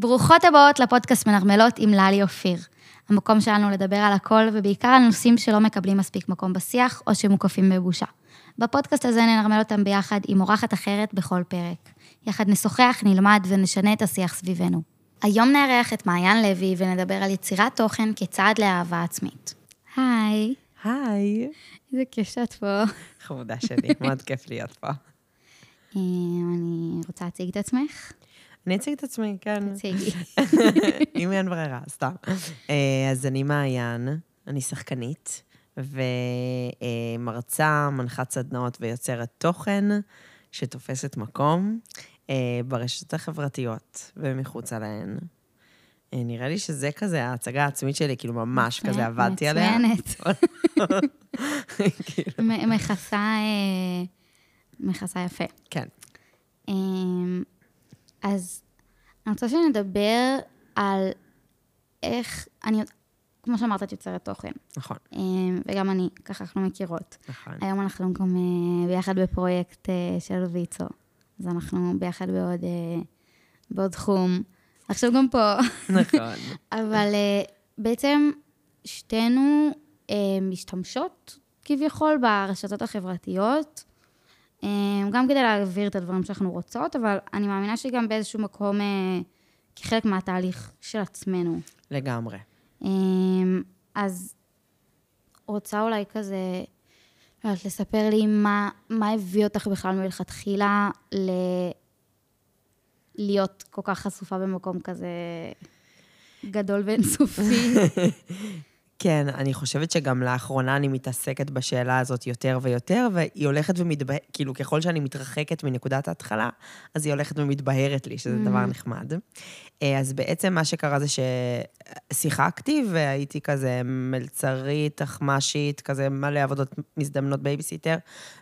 ברוכות הבאות לפודקאסט מנרמלות עם ללי אופיר. המקום שלנו לדבר על הכל, ובעיקר על נושאים שלא מקבלים מספיק מקום בשיח, או שמוקפים בבושה. בפודקאסט הזה ננרמל אותם ביחד עם אורחת אחרת בכל פרק. יחד נשוחח, נלמד ונשנה את השיח סביבנו. היום נארח את מעיין לוי ונדבר על יצירת תוכן כצעד לאהבה עצמית. היי. היי. איזה כיף שאת פה. חמודה שלי, מאוד כיף להיות פה. אני רוצה להציג את עצמך. אני אציג את עצמי, כן. תציגי. אם אין ברירה, סתם. אה, אז אני מעיין, אני שחקנית, ומרצה, מנחת סדנאות ויוצרת תוכן שתופסת מקום אה, ברשתות החברתיות ומחוצה להן. אה, נראה לי שזה כזה ההצגה העצמית שלי, כאילו ממש כזה עבדתי עליה. מצוינת. מכסה, מכסה יפה. כן. אז אני רוצה שנדבר על איך, אני, כמו שאמרת, את יוצרת תוכן. נכון, אמ, וגם אני, ככה אנחנו מכירות. נכון. היום אנחנו גם אה, ביחד בפרויקט אה, של ויצו. אז אנחנו ביחד בעוד, אה, בעוד תחום. עכשיו גם פה. נכון. אבל אה, בעצם שתינו אה, משתמשות כביכול ברשתות החברתיות, אה, גם כדי להעביר את הדברים שאנחנו רוצות, אבל אני מאמינה שגם באיזשהו מקום, אה, כחלק מהתהליך של עצמנו. לגמרי. אה, אז רוצה אולי כזה, לא יודעת, לספר לי מה, מה הביא אותך בכלל מלכתחילה ל... להיות כל כך חשופה במקום כזה גדול ואינסופי. כן, אני חושבת שגם לאחרונה אני מתעסקת בשאלה הזאת יותר ויותר, והיא הולכת ומתבהרת, כאילו, ככל שאני מתרחקת מנקודת ההתחלה, אז היא הולכת ומתבהרת לי, שזה דבר נחמד. אה, אז בעצם מה שקרה זה ששיחקתי, והייתי כזה מלצרית, תחמשית, כזה מלא עבודות מזדמנות בייביסיטר,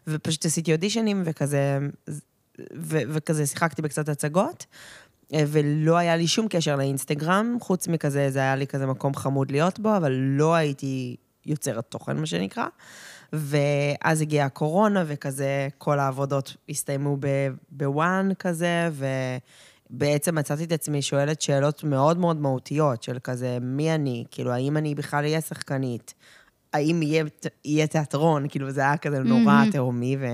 ופשוט עשיתי אודישנים וכזה, ו- וכזה שיחקתי בקצת הצגות. אה, ולא היה לי שום קשר לאינסטגרם, חוץ מכזה, זה היה לי כזה מקום חמוד להיות בו, אבל לא הייתי יוצרת תוכן, מה שנקרא. ואז הגיעה הקורונה, וכזה כל העבודות הסתיימו בוואן כזה, ובעצם מצאתי את עצמי שואלת שאלות מאוד מאוד מהותיות, של כזה, מי אני? כאילו, האם אני בכלל אהיה שחקנית? האם יהיה, יהיה תיאטרון? כאילו, זה היה כזה נורא מהמם. תהומי ו...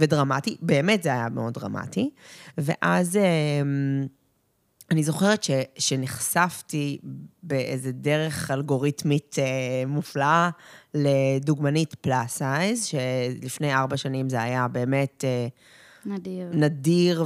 ודרמטי, באמת זה היה מאוד דרמטי. ואז אמ, אני זוכרת ש, שנחשפתי באיזה דרך אלגוריתמית אה, מופלאה לדוגמנית פלאס סייז, שלפני ארבע שנים זה היה באמת אה, נדיר. נדיר,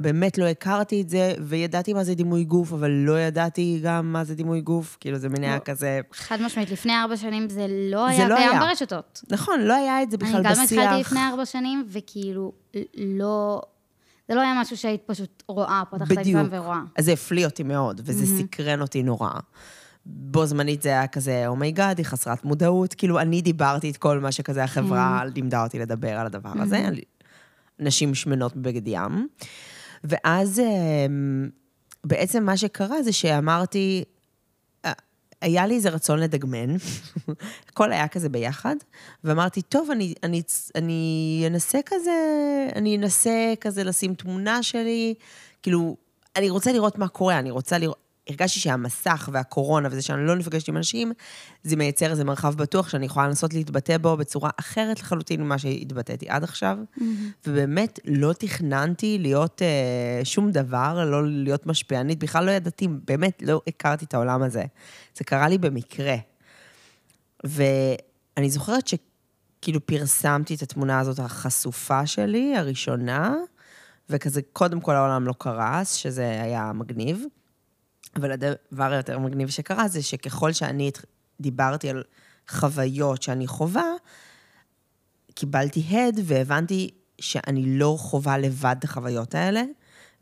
ובאמת לא הכרתי את זה, וידעתי מה זה דימוי גוף, אבל לא ידעתי גם מה זה דימוי גוף, כאילו זה מין היה לא. כזה... חד משמעית, לפני ארבע שנים זה לא זה היה לא קיים היה. ברשתות. נכון, לא היה את זה בכלל אני בשיח. גם התחלתי לפני ארבע שנים, וכאילו, לא... זה לא היה משהו שהיית פשוט רואה, פותחת את. האינסטגרם ורואה. אז זה הפליא אותי מאוד, וזה סקרן אותי נורא. בו זמנית זה היה כזה, oh my God, היא חסרת מודעות. כאילו, אני דיברתי את כל מה שכזה החברה לימדה אותי לדבר על הדבר הזה, נשים שמנות בבגד ים. ואז אמ, בעצם מה שקרה זה שאמרתי, אה, היה לי איזה רצון לדגמן, הכל היה כזה ביחד, ואמרתי, טוב, אני, אני, אני אנסה כזה, אני אנסה כזה לשים תמונה שלי, כאילו, אני רוצה לראות מה קורה, אני רוצה לראות... הרגשתי שהמסך והקורונה וזה שאני לא נפגשת עם אנשים, זה מייצר איזה מרחב בטוח שאני יכולה לנסות להתבטא בו בצורה אחרת לחלוטין ממה שהתבטאתי עד עכשיו. ובאמת לא תכננתי להיות אה, שום דבר, לא להיות משפיענית, בכלל לא ידעתי, באמת לא הכרתי את העולם הזה. זה קרה לי במקרה. ואני זוכרת שכאילו פרסמתי את התמונה הזאת החשופה שלי, הראשונה, וכזה, קודם כל העולם לא קרס, שזה היה מגניב. אבל הדבר היותר מגניב שקרה זה שככל שאני דיברתי על חוויות שאני חווה, קיבלתי הד והבנתי שאני לא חווה לבד את החוויות האלה,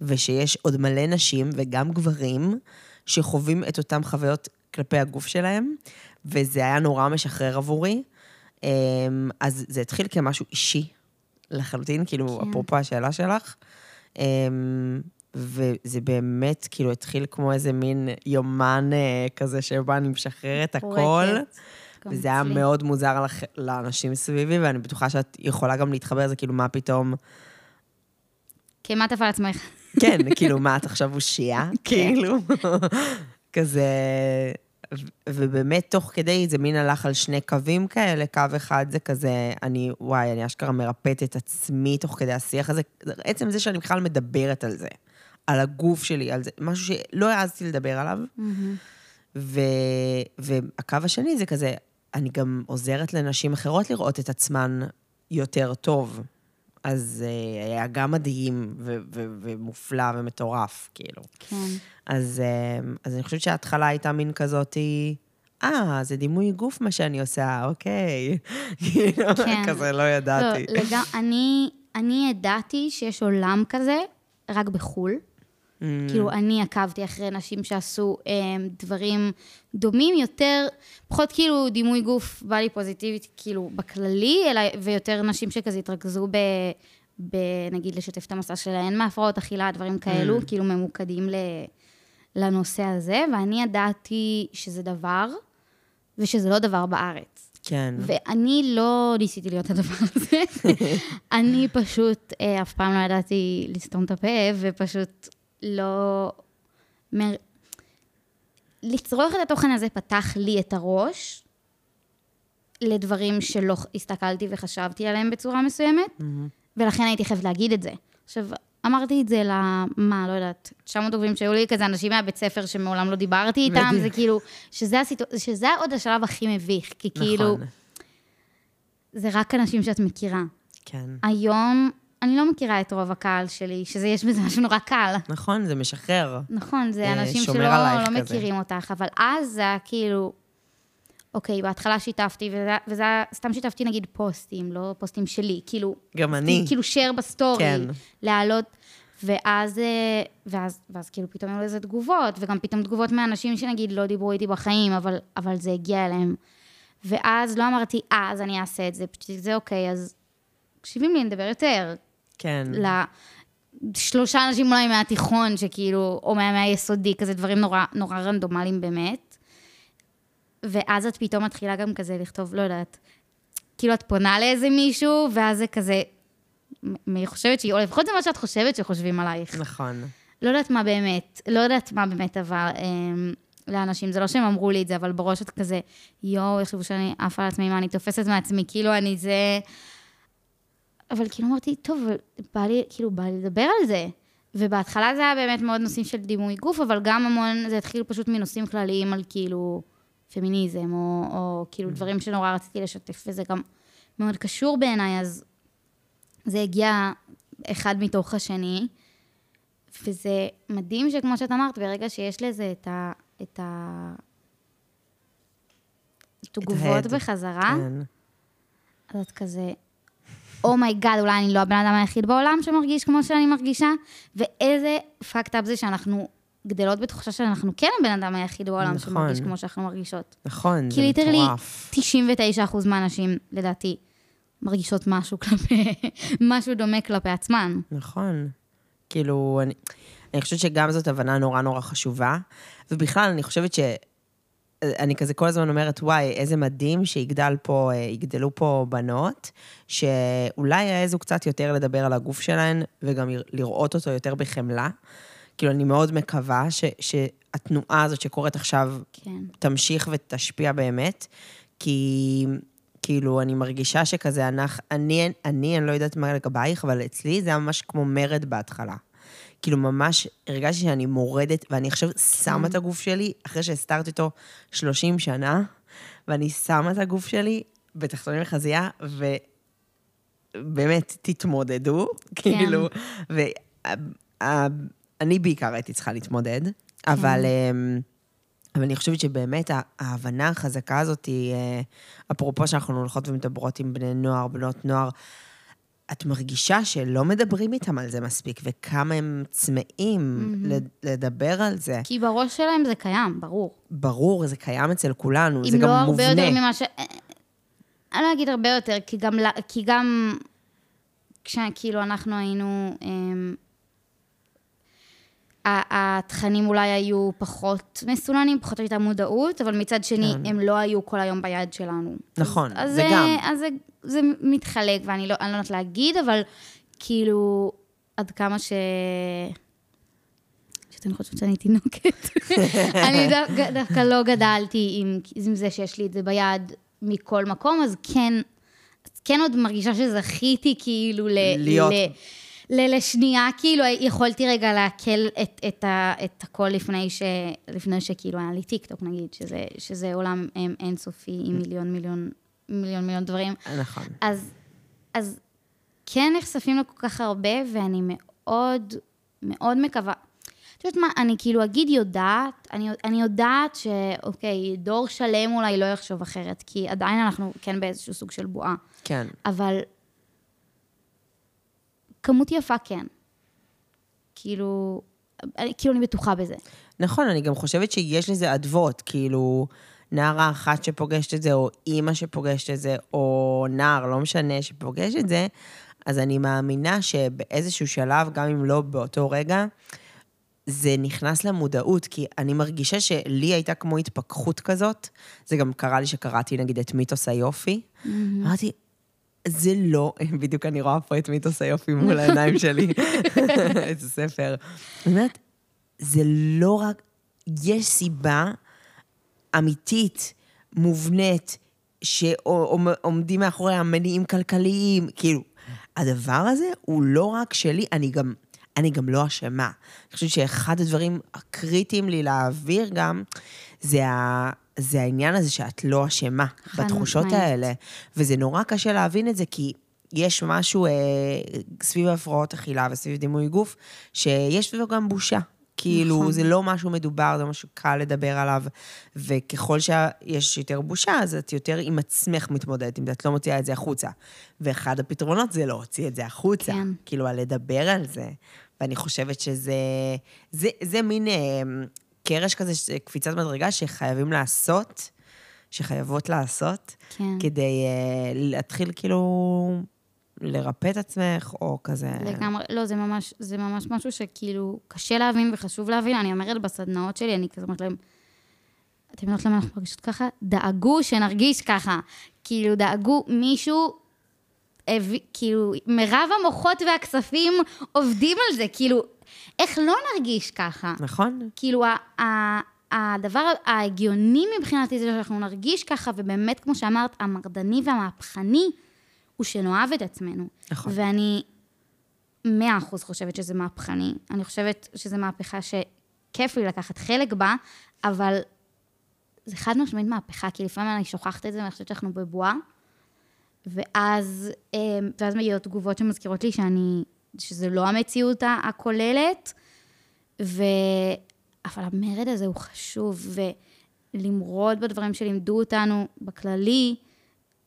ושיש עוד מלא נשים וגם גברים שחווים את אותן חוויות כלפי הגוף שלהם, וזה היה נורא משחרר עבורי. אמ, אז זה התחיל כמשהו אישי לחלוטין, כאילו, כן. אפרופו השאלה שלך. וזה באמת, כאילו, התחיל כמו איזה מין יומן אה, כזה, שבו אני משחררת הכל. וזה היה. מאוד מוזר לח... לאנשים סביבי, ואני בטוחה שאת יכולה גם להתחבר לזה, כאילו, מה פתאום... כן, מה על עצמך? כן, כאילו, מה, את עכשיו אושייה? כאילו, כזה... ובאמת, תוך כדי, זה מין הלך על שני קווים כאלה, קו אחד זה כזה, אני, וואי, אני אשכרה מרפאת את עצמי תוך כדי השיח הזה. עצם זה שאני בכלל מדברת על זה, על הגוף שלי, על זה, משהו שלא העזתי לדבר עליו. ו- והקו השני זה כזה, אני גם עוזרת לנשים אחרות לראות את עצמן יותר טוב. אז uh, היה גם מדהים ו- ו- ומופלא ומטורף, כאילו. כן. אז, uh, אז אני חושבת שההתחלה הייתה מין כזאתי, אה, זה דימוי גוף מה שאני עושה, אוקיי. כאילו, כן. כזה לא ידעתי. לא, לגמרי, אני, אני ידעתי שיש עולם כזה, רק בחו"ל. Mm, כאילו, אני עקבתי אחרי נשים שעשו אה, דברים דומים יותר, פחות כאילו דימוי גוף בא לי פוזיטיבית, כאילו, בכללי, אלא, ויותר נשים שכזה התרכזו ב... ב... נגיד, לשתף את המסע שלהן מהפרעות אכילה, דברים כאלו, Mm. כאילו ממוקדים ל... לנושא הזה, ואני ידעתי שזה דבר, ושזה לא דבר בארץ. כן. ואני לא ניסיתי להיות הדבר הזה. אני פשוט אה, אף פעם לא ידעתי לסתום את הפה, ופשוט לא... מר... לצרוך את התוכן הזה פתח לי את הראש לדברים שלא הסתכלתי וחשבתי עליהם בצורה מסוימת, ולכן הייתי חייבת להגיד את זה. עכשיו, אמרתי את זה למה, לא יודעת, 900 עוקבים שהיו לי, כזה אנשים מהבית ספר שמעולם לא דיברתי איתם, מדהים. זה כאילו, שזה, הסיטו... שזה עוד השלב הכי מביך, כי כאילו, נכון, זה רק אנשים שאת מכירה. כן. היום, אני לא מכירה את רוב הקהל שלי, שזה, יש בזה משהו נורא קל. נכון, זה משחרר. נכון, זה אה, אנשים שלא לא. מכירים אותך, אבל אז זה היה כאילו, אוקיי, בהתחלה שיתפתי, וזה, וזה היה, סתם שיתפתי נגיד פוסטים, לא פוסטים שלי, כאילו, גם אני. כאילו share בסטורי, כן. להעלות, ואז, אה, ואז, ואז כאילו פתאום היו לזה תגובות, וגם פתאום תגובות מאנשים שנגיד לא דיברו איתי בחיים, אבל, אבל זה הגיע אליהם. ואז לא אמרתי, אה, אז אני אעשה את זה, פשוט זה אוקיי, אז מקשיבים לי, נדבר יותר. כן. לשלושה אנשים אולי מהתיכון, שכאילו, או מה- מהיסודי, כזה דברים נורא, נורא רנדומליים באמת. ואז את פתאום מתחילה גם כזה לכתוב, לא יודעת, כאילו את פונה לאיזה מישהו, ואז זה כזה, מי חושבת שהיא, או לפחות זה מה שאת חושבת שחושבים עלייך. נכון. לא יודעת מה באמת, לא יודעת מה באמת עבר אה, לאנשים, זה לא שהם אמרו לי את זה, אבל בראש את כזה, יואו, יחשבו שאני עפה על עצמי, מה אני תופסת מעצמי, כאילו אני זה... אבל כאילו אמרתי, טוב, בא לי, כאילו, בא לי לדבר על זה. ובהתחלה זה היה באמת מאוד נושאים של דימוי גוף, אבל גם המון, זה התחיל פשוט מנושאים כלליים על כאילו פמיניזם, או, או כאילו דברים שנורא רציתי לשתף, וזה גם מאוד קשור בעיניי, אז זה הגיע אחד מתוך השני. וזה מדהים שכמו שאת אמרת, ברגע שיש לזה את ה... את ה... תגובות. בחזרה, כן. אז את כזה, oh my god, אולי אני לא הבן אדם היחיד בעולם שמרגיש כמו שאני מרגישה, ואיזה fucked up זה שאנחנו גדלות בתחושה שאנחנו כן הבן אדם היחיד בעולם נכון. שמרגיש כמו שאנחנו מרגישות. נכון, זה כי literally, מטורף. 99% מהנשים, לדעתי, מרגישות משהו כלפי, משהו דומה כלפי עצמן. נכון. כאילו, אני, אני חושבת שגם זאת הבנה נורא נורא חשובה, ובכלל, אני חושבת ש... אני כזה כל הזמן אומרת, וואי, איזה מדהים שיגדל פה, אה, יגדלו פה בנות, שאולי יעזו קצת יותר לדבר על הגוף שלהן, וגם לראות אותו יותר בחמלה. כאילו, אני מאוד מקווה ש, שהתנועה הזאת שקורית עכשיו כן. תמשיך ותשפיע באמת, כי כאילו, אני מרגישה שכזה, אנחנו, אני, אני, אני לא יודעת מה לגבייך, אבל אצלי זה היה ממש כמו מרד בהתחלה. כאילו, ממש הרגשתי שאני מורדת, ואני עכשיו שמה את הגוף שלי, אחרי שהסתרתי אותו 30 שנה, ואני שמה את הגוף שלי בתחתונים לחזייה, ובאמת, תתמודדו, כאילו, ואני בעיקר הייתי צריכה להתמודד, אבל... אמ, אבל אני חושבת שבאמת ההבנה החזקה הזאת היא, אה, אפרופו שאנחנו הולכות ומדברות עם בני נוער, בנות נוער, את מרגישה שלא מדברים איתם על זה מספיק, וכמה הם צמאים לד- לדבר על זה. כי בראש שלהם זה קיים, ברור. ברור, זה קיים אצל כולנו, זה אם גם לא הרבה מובנה. יותר ממה ש... אני לא אגיד הרבה יותר, כי גם, כי גם כשכאילו אנחנו היינו... אמ, ה- התכנים אולי היו פחות מסוננים, פחות הייתה מודעות, אבל מצד שני, כן. הם לא היו כל היום ביד שלנו. נכון, אז, זה אז גם. אז זה, זה מתחלק, ואני לא, לא יודעת להגיד, אבל כאילו, עד כמה ש... שאני חושבת שאני תינוקת. אני דווקא, דווקא לא גדלתי עם, עם זה שיש לי את זה ביד מכל מקום, אז כן, כן עוד מרגישה שזכיתי כאילו ל... להיות. ל, ל, לשנייה, כאילו יכולתי רגע לעכל את, את, ה, את הכל לפני, ש, לפני שכאילו היה לי טיקטוק נגיד, שזה, שזה עולם אינסופי עם מיליון מיליון מיליון מיליון דברים. נכון. אז, אז כן נחשפים לכל כך הרבה, ואני מאוד מאוד מקווה. את יודעת מה, אני כאילו אגיד יודעת, אני, אני יודעת שאוקיי, דור שלם אולי לא יחשוב אחרת, כי עדיין אנחנו כן באיזשהו סוג של בועה. כן. אבל כמות יפה כן. כאילו, אני, כאילו אני בטוחה בזה. נכון, אני גם חושבת שיש לזה אדוות, כאילו, נערה אחת שפוגשת את זה, או אימא שפוגשת את זה, או נער, לא משנה, שפוגש את זה, אז אני מאמינה שבאיזשהו שלב, גם אם לא באותו רגע, זה נכנס למודעות, כי אני מרגישה שלי הייתה כמו התפכחות כזאת. זה גם קרה לי שקראתי נגיד את מיתוס היופי. Mm-hmm. אמרתי, זה לא, בדיוק אני רואה פה את מיתוס היופי מול העיניים שלי, איזה ספר. אני אומרת, זה לא רק, יש סיבה אמיתית, מובנית, שעומדים מאחורי המניעים כלכליים, כאילו, הדבר הזה הוא לא רק שלי, אני גם אני גם לא אשמה. אני חושבת שאחד הדברים הקריטיים לי להעביר גם, זה, ה, זה העניין הזה שאת לא אשמה בתחושות משמעית. האלה. וזה נורא קשה להבין את זה, כי יש משהו אה, סביב הפרעות אכילה וסביב דימוי גוף, שיש סביבו גם בושה. כאילו, נכון. זה לא משהו מדובר, זה משהו קל לדבר עליו, וככל שיש יותר בושה, אז את יותר עם עצמך מתמודדת, אם את לא מוציאה את זה החוצה. ואחד הפתרונות זה להוציא את זה החוצה. כן. כאילו, על לדבר על זה. ואני חושבת שזה זה, זה מין אה, קרש כזה, קפיצת מדרגה שחייבים לעשות, שחייבות לעשות, כן. כדי אה, להתחיל כאילו לרפא את עצמך, או כזה... לגמרי, לא, זה ממש, זה ממש משהו שכאילו קשה להבין וחשוב להבין. אני אומרת בסדנאות שלי, אני כזה אומרת להם, אתם יודעות למה אנחנו מרגישות ככה? דאגו שנרגיש ככה. כאילו, דאגו, מישהו כאילו, מרב המוחות והכספים עובדים על זה, כאילו, איך לא נרגיש ככה? נכון. כאילו, הדבר ההגיוני מבחינתי זה שאנחנו נרגיש ככה, ובאמת, כמו שאמרת, המרדני והמהפכני, הוא שנאהב את עצמנו. נכון. ואני מאה אחוז חושבת שזה מהפכני. אני חושבת שזו מהפכה שכיף לי לקחת חלק בה, אבל זה חד משמעית מהפכה, כי לפעמים אני שוכחת את זה, ואני חושבת שאנחנו בבועה. ואז, אמ, ואז מגיעות תגובות שמזכירות לי שאני, שזה לא המציאות הכוללת, ו... אבל המרד הזה הוא חשוב, ולמרוד בדברים שלימדו אותנו בכללי,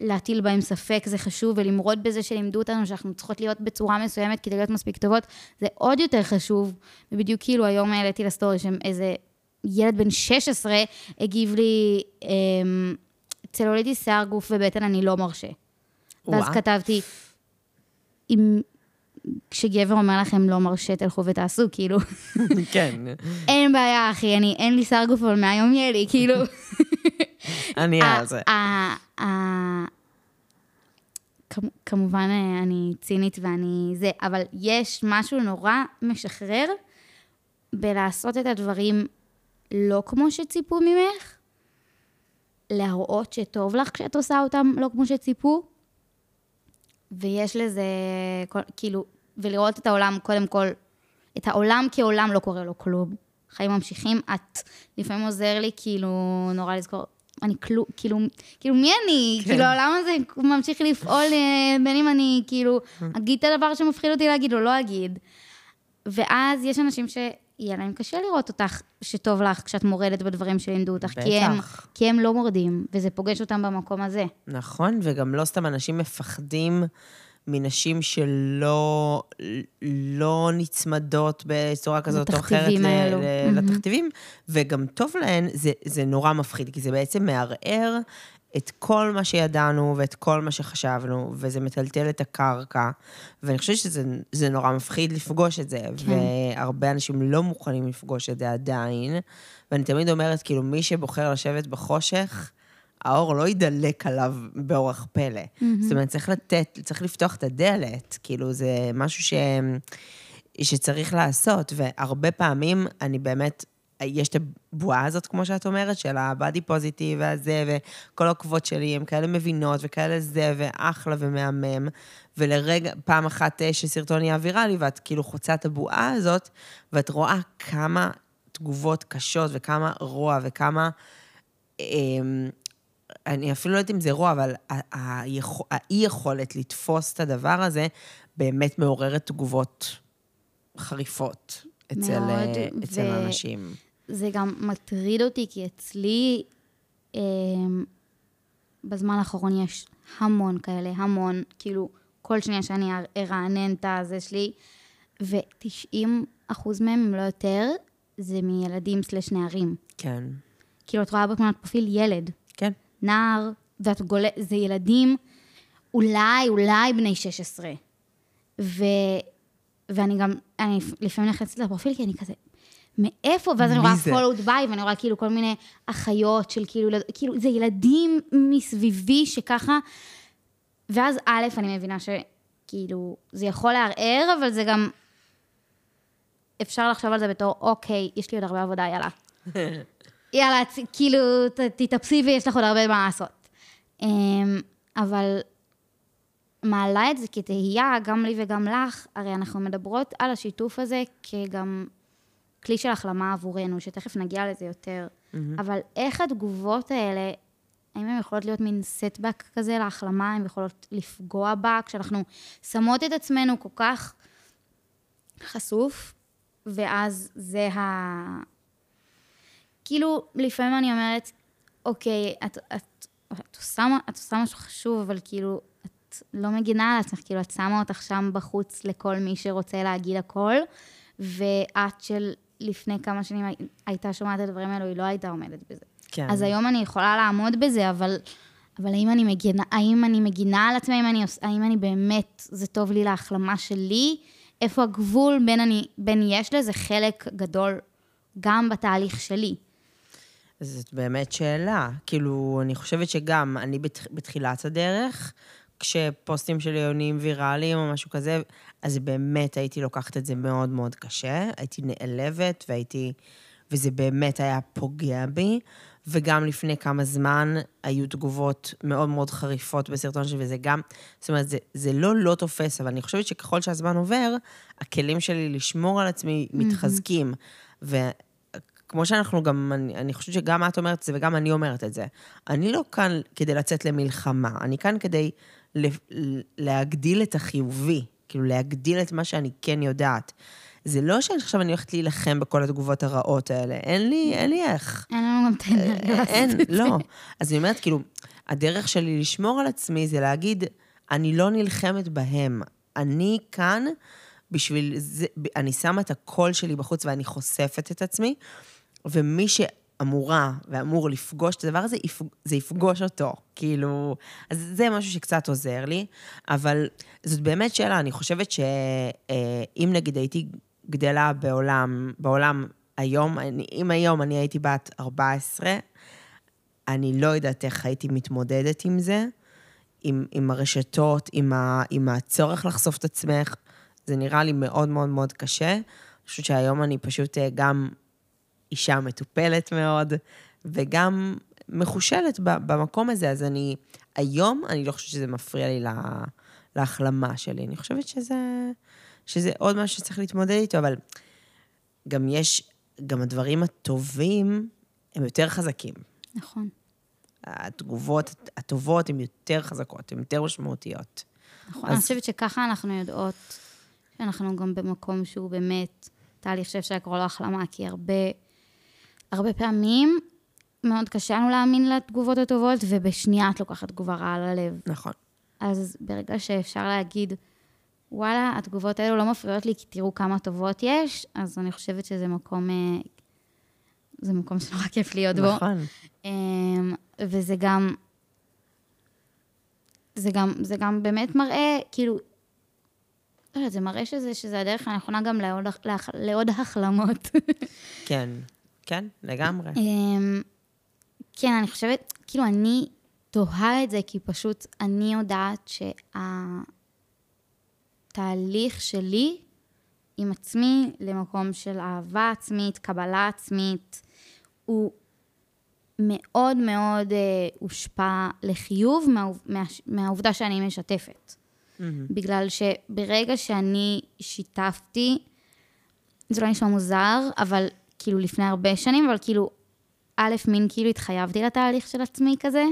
להטיל בהם ספק זה חשוב, ולמרוד בזה שלימדו אותנו שאנחנו צריכות להיות בצורה מסוימת כדי להיות מספיק טובות, זה עוד יותר חשוב. ובדיוק כאילו היום העליתי לסטורי שאיזה ילד בן 16 הגיב לי, אמ, צלוליטיס שיער גוף ובטן אני לא מרשה. ואז כתבתי, אם... כשגבר אומר לכם לא מרשה, תלכו ותעשו, כאילו. כן. אין בעיה, אחי, אני, אין לי שר גוף, אבל מהיום יהיה לי, כאילו. אני על זה. כמובן, אה, אני צינית ואני זה, אבל יש משהו נורא משחרר בלעשות את הדברים לא כמו שציפו ממך, להראות שטוב לך כשאת עושה אותם לא כמו שציפו, ויש לזה, כאילו, ולראות את העולם, קודם כל, את העולם כעולם לא קורה לו כלום. חיים ממשיכים, את לפעמים עוזר לי, כאילו, נורא לזכור, אני כלום, כאילו, כאילו, מי אני? כן. כאילו, העולם הזה ממשיך לפעול, אה, בין אם אני, כאילו, אגיד את הדבר שמפחיד אותי להגיד או לא אגיד. ואז יש אנשים ש... יהיה להם קשה לראות אותך שטוב לך כשאת מורדת בדברים שלימדו אותך. בטח. כי הם, כי הם לא מורדים, וזה פוגש אותם במקום הזה. נכון, וגם לא סתם אנשים מפחדים מנשים שלא לא נצמדות בצורה כזאת או אחרת האלו. לתכתיבים, וגם טוב להן, זה, זה נורא מפחיד, כי זה בעצם מערער את כל מה שידענו ואת כל מה שחשבנו, וזה מטלטל את הקרקע, ואני חושבת שזה נורא מפחיד לפגוש את זה, כן. והרבה אנשים לא מוכנים לפגוש את זה עדיין, ואני תמיד אומרת, כאילו, מי שבוחר לשבת בחושך, האור לא ידלק עליו באורח פלא. Mm-hmm. זאת אומרת, צריך לתת, צריך לפתוח את הדלת, כאילו, זה משהו ש... שצריך לעשות, והרבה פעמים אני באמת, יש את הבועה הזאת, כמו שאת אומרת, של הבאדי פוזיטיב והזה, וכל העוקבות שלי הן כאלה מבינות וכאלה זה, ואחלה ומהמם. ולרגע, פעם אחת אה, שסרטון יהיה ויראלי, ואת כאילו חוצה את הבועה הזאת, ואת רואה כמה תגובות קשות וכמה רוע וכמה... אה, אני אפילו לא יודעת אם זה רוע, אבל האי-יכולת לתפוס את הדבר הזה באמת מעוררת תגובות חריפות אצל, מאוד, אה, אצל ו... אנשים. זה גם מטריד אותי, כי אצלי אה, בזמן האחרון יש המון כאלה, המון, כאילו, כל שנייה שאני ארענן את הזה שלי, ו-90 אחוז מהם, אם לא יותר, זה מילדים סלש נערים. כן. כאילו, את רואה בתמונת פרופיל ילד. נער, ואת גולה, זה ילדים אולי, אולי בני 16. ו, ואני גם, אני לפעמים נכנסת לפרופיל, כי אני כזה, מאיפה? ואז אני רואה followed by, ואני רואה כאילו כל מיני אחיות של כאילו, כאילו, זה ילדים מסביבי שככה, ואז א', אני מבינה שכאילו, זה יכול לערער, אבל זה גם, אפשר לחשוב על זה בתור, אוקיי, יש לי עוד הרבה עבודה, יאללה. יאללה, כאילו, תתאפסי ויש לך עוד הרבה מה לעשות. אמ, אבל מעלה את זה כתהייה, גם לי וגם לך, הרי אנחנו מדברות על השיתוף הזה כגם כלי של החלמה עבורנו, שתכף נגיע לזה יותר. Mm-hmm. אבל איך התגובות האלה, האם הן יכולות להיות מין סטבק כזה להחלמה, הן יכולות לפגוע בה, כשאנחנו שמות את עצמנו כל כך חשוף, ואז זה ה... כאילו, לפעמים אני אומרת, אוקיי, את, את, את, עושה, את עושה משהו חשוב, אבל כאילו, את לא מגינה על עצמך, כאילו, את שמה אותך שם בחוץ לכל מי שרוצה להגיד הכל, ואת של לפני כמה שנים הייתה שומעת את הדברים האלו, היא לא הייתה עומדת בזה. כן. אז היום אני יכולה לעמוד בזה, אבל, אבל האם, אני מגינה, האם אני מגינה על עצמי, האם אני, האם אני באמת, זה טוב לי להחלמה שלי? איפה הגבול בין, אני, בין יש לזה חלק גדול גם בתהליך שלי? זאת באמת שאלה. כאילו, אני חושבת שגם אני בת, בתחילת הדרך, כשפוסטים שלי עונים ויראליים או משהו כזה, אז באמת הייתי לוקחת את זה מאוד מאוד קשה. הייתי נעלבת והייתי... וזה באמת היה פוגע בי. וגם לפני כמה זמן היו תגובות מאוד מאוד חריפות בסרטון שלי, וזה גם, זאת אומרת, זה, זה לא לא תופס, אבל אני חושבת שככל שהזמן עובר, הכלים שלי לשמור על עצמי מתחזקים. Mm-hmm. כמו שאנחנו גם, אני, אני חושבת שגם את אומרת את זה וגם אני אומרת את זה. אני לא כאן כדי לצאת למלחמה, אני כאן כדי להגדיל את החיובי, כאילו להגדיל את מה שאני כן יודעת. זה לא שעכשיו אני הולכת להילחם בכל התגובות הרעות האלה, אין לי, אין לי איך. אין לנו גם את האנרגיה לעשות את זה. אין, לא. אז אני אומרת, כאילו, הדרך שלי לשמור על עצמי זה להגיד, אני לא נלחמת בהם. אני כאן בשביל זה, אני שמה את הקול שלי בחוץ ואני חושפת את עצמי, ומי ש... אמורה ואמור לפגוש את הדבר הזה, זה יפגוש אותו. כאילו, אז זה משהו שקצת עוזר לי, אבל זאת באמת שאלה, אני חושבת שאם נגיד הייתי גדלה בעולם, בעולם היום, אני, אם היום אני הייתי בת 14, אני לא יודעת איך הייתי מתמודדת עם זה, עם, עם הרשתות, עם, ה, עם הצורך לחשוף את עצמך. זה נראה לי מאוד מאוד מאוד קשה. אני חושבת שהיום אני פשוט אה, גם אישה מטופלת מאוד, וגם מחושלת במקום הזה, אז אני, היום אני לא חושבת שזה מפריע לי לה, להחלמה שלי. אני חושבת שזה, שזה עוד משהו שצריך להתמודד איתו, אבל גם יש, גם הדברים הטובים הם יותר חזקים. נכון. התגובות הטובות הן יותר חזקות, הן יותר משמעותיות. נכון, אז... אני חושבת שככה אנחנו יודעות שאנחנו גם במקום שהוא באמת תהליך שאפשר לקרוא לו החלמה, כי הרבה... הרבה פעמים מאוד קשה לנו להאמין לתגובות הטובות, ובשנייה את לוקחת תגובה רעה ללב. נכון. אז ברגע שאפשר להגיד, וואלה, התגובות האלו לא מפריעות לי, כי תראו כמה טובות יש, אז אני חושבת שזה מקום, אה, זה מקום שנורא כיף להיות בו. נכון. אמ, וזה גם, זה גם, זה גם באמת מראה, כאילו, לא יודעת, זה מראה שזה, שזה הדרך הנכונה גם לעוד, לעוד החלמות. כן. כן, לגמרי. אמ, כן, אני חושבת, כאילו, אני תוהה את זה, כי פשוט אני יודעת שהתהליך שלי עם עצמי למקום של אהבה עצמית, קבלה עצמית. הוא מאוד מאוד אה, הושפע לחיוב מה, מה, מהעובדה שאני משתפת. Mm-hmm. בגלל שברגע שאני שיתפתי, זה לא נשמע מוזר, אבל כאילו לפני הרבה שנים, אבל כאילו, א', מין כאילו התחייבתי לתהליך של עצמי כזה.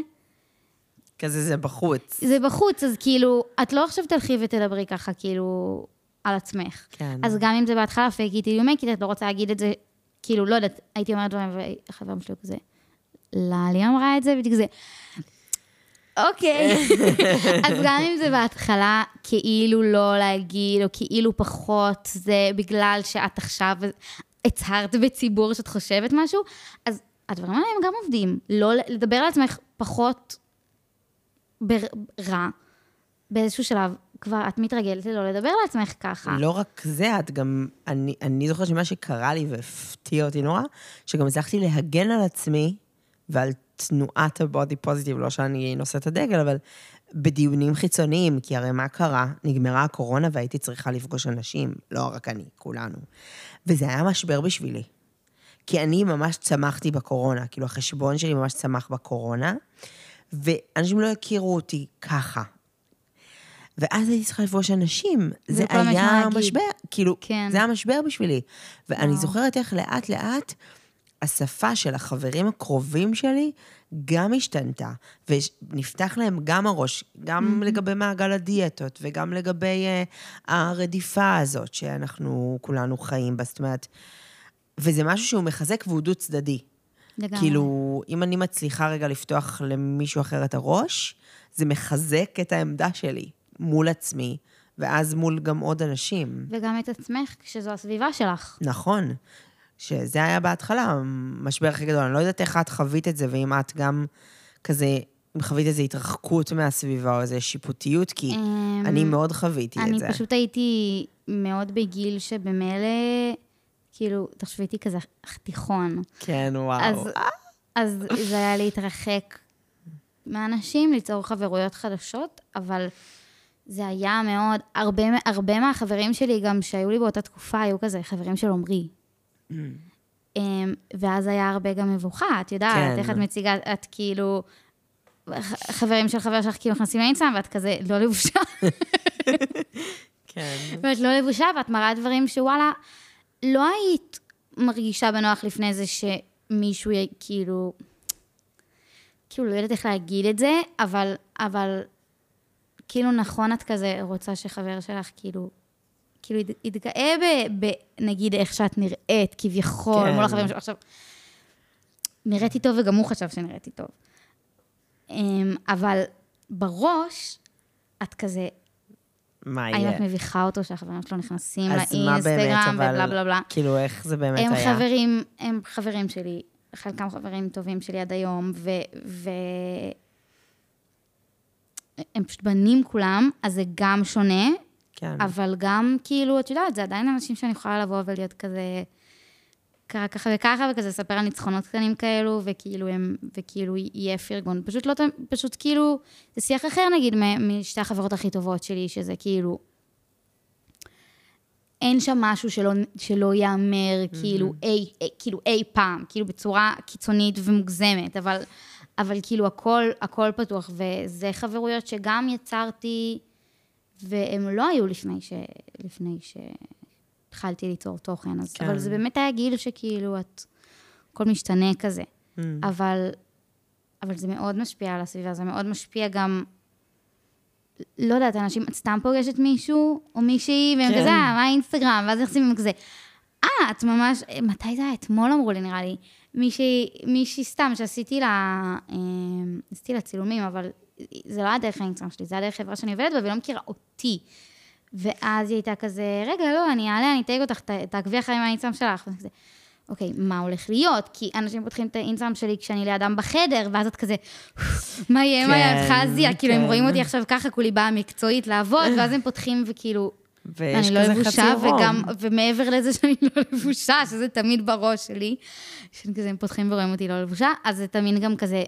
כזה זה בחוץ. זה בחוץ, אז כאילו, את לא עכשיו תלכי ותדברי ככה, כאילו, על עצמך. כן. אז גם אם זה בהתחלה פייק איטי יומק, את לא רוצה להגיד את זה, כאילו, לא יודעת, הייתי אומרת דברים, וחברים שלי כזה, ללי אמרה את זה, בדיוק זה. אוקיי. אז גם אם זה בהתחלה כאילו לא להגיד, או כאילו פחות, זה בגלל שאת עכשיו הצהרת בציבור שאת חושבת משהו, אז הדברים האלה הם גם עובדים. לא לדבר על עצמך פחות רע, באיזשהו שלב, כבר את מתרגלת ללא לדבר על עצמך ככה. לא רק זה, את גם... אני, אני זוכרת שמה שקרה לי והפתיע אותי נורא, שגם הצלחתי להגן על עצמי ועל תנועת הבודי פוזיטיב, לא שאני נושאת את הדגל, אבל בדיונים חיצוניים, כי הרי מה קרה? נגמרה הקורונה והייתי צריכה לפגוש אנשים, לא רק אני, כולנו. וזה היה משבר בשבילי. כי אני ממש צמחתי בקורונה, כאילו החשבון שלי ממש צמח בקורונה, ואנשים לא הכירו אותי ככה. ואז הייתי צריכה לפגוש אנשים. זה היה משבר, כאילו, כן. זה היה משבר בשבילי. ואני וואו. זוכרת איך לאט-לאט השפה של החברים הקרובים שלי גם השתנתה, ונפתח להם גם הראש, גם mm-hmm. לגבי מעגל הדיאטות, וגם לגבי uh, הרדיפה הזאת שאנחנו כולנו חיים בה. זאת אומרת, וזה משהו שהוא מחזק והוא דו-צדדי. לגמרי. כאילו, אם אני מצליחה רגע לפתוח למישהו אחר את הראש, זה מחזק את העמדה שלי מול עצמי, ואז מול גם עוד אנשים. וגם את עצמך, כשזו הסביבה שלך. נכון. שזה היה בהתחלה המשבר הכי גדול. אני לא יודעת איך את חווית את זה, ואם את גם כזה, אם חווית איזו התרחקות מהסביבה או איזו שיפוטיות, כי אמ, אני מאוד חוויתי את זה. אני פשוט הייתי מאוד בגיל שבמילא, כאילו, תחשבי איתי כזה תיכון. כן, וואו. אז, אז זה היה להתרחק מאנשים, ליצור חברויות חדשות, אבל... זה היה מאוד, הרבה, הרבה מהחברים שלי גם שהיו לי באותה תקופה, היו כזה חברים של עמרי, ואז היה הרבה גם מבוכה, את יודעת, כן. איך את מציגה, את כאילו, חברים של חבר שלך כאילו נכנסים לאינסטגרם, ואת כזה לא לבושה. כן. ואת לא לבושה, ואת מראה דברים שוואלה, לא היית מרגישה בנוח לפני זה שמישהו כאילו, כאילו, לא יודעת איך להגיד את זה, אבל, אבל כאילו נכון את כזה רוצה שחבר שלך כאילו כאילו, התגאה ב, ב... נגיד, איך שאת נראית, כביכול, כן. מול החברים שלו. עכשיו, נראיתי טוב וגם הוא חשב שנראיתי טוב. אמ, אבל בראש, את כזה... מה יהיה? האם את מביכה אותו שהחברים שלו נכנסים לאינסטגרם ובלה בלה בלה. כאילו, איך זה באמת הם היה? חברים, הם חברים שלי, חלקם חברים טובים שלי עד היום, ו... ו... הם פשוט בנים כולם, אז זה גם שונה, כן. אבל גם, כאילו, את יודעת, זה עדיין אנשים שאני יכולה לבוא ולהיות כזה, ככה ככה וככה, וכזה לספר על ניצחונות קטנים כאלו, וכאילו הם, וכאילו יהיה פרגון. פשוט לא, פשוט כאילו, זה שיח אחר, נגיד, משתי החברות הכי טובות שלי, שזה כאילו, אין שם משהו שלא, שלא ייאמר, mm-hmm. כאילו, אי, אי, כאילו, אי פעם, כאילו, בצורה קיצונית ומוגזמת, אבל, אבל כאילו, הכל, הכל פתוח, וזה חברויות שגם יצרתי... והם לא היו לפני, ש... לפני שהתחלתי ליצור תוכן, אז... כן. אבל זה באמת היה גיל שכאילו את... הכל משתנה כזה. Mm. אבל, אבל זה מאוד משפיע על הסביבה, זה מאוד משפיע גם... לא יודעת, אנשים, את סתם פוגשת מישהו או מישהי, והם כן. כזה, אה, מה האינסטגרם? ואז נכנסים כזה, אה, את ממש, מתי זה היה? אתמול אמרו לי, נראה לי. מישהי, מישהי סתם, שעשיתי לה, אה, עשיתי לה צילומים, אבל זה לא היה דרך האינסטגרם שלי, זה היה דרך חברה שאני עובדת בה, והיא לא מכירה אותי. ואז היא הייתה כזה, רגע, לא, אני אעלה, אני אתייג אותך, תעקבי אחרי מהאינסטגרם שלך. ואני כזה, אוקיי, מה הולך להיות? כי אנשים פותחים את האינסטגרם שלי כשאני לידם בחדר, ואז את כזה, מה יהיה, מה יהיה, צריכה להזיע, כאילו, הם רואים אותי עכשיו ככה, כולי באה מקצועית לעבוד, ואז הם פותחים וכאילו... ויש כזה לא חצי רום. וגם, ומעבר לזה שאני לא לבושה, שזה תמיד בראש שלי, שאני כזה, הם פותחים ורואים אותי לא לבושה, אז זה תמיד גם כזה,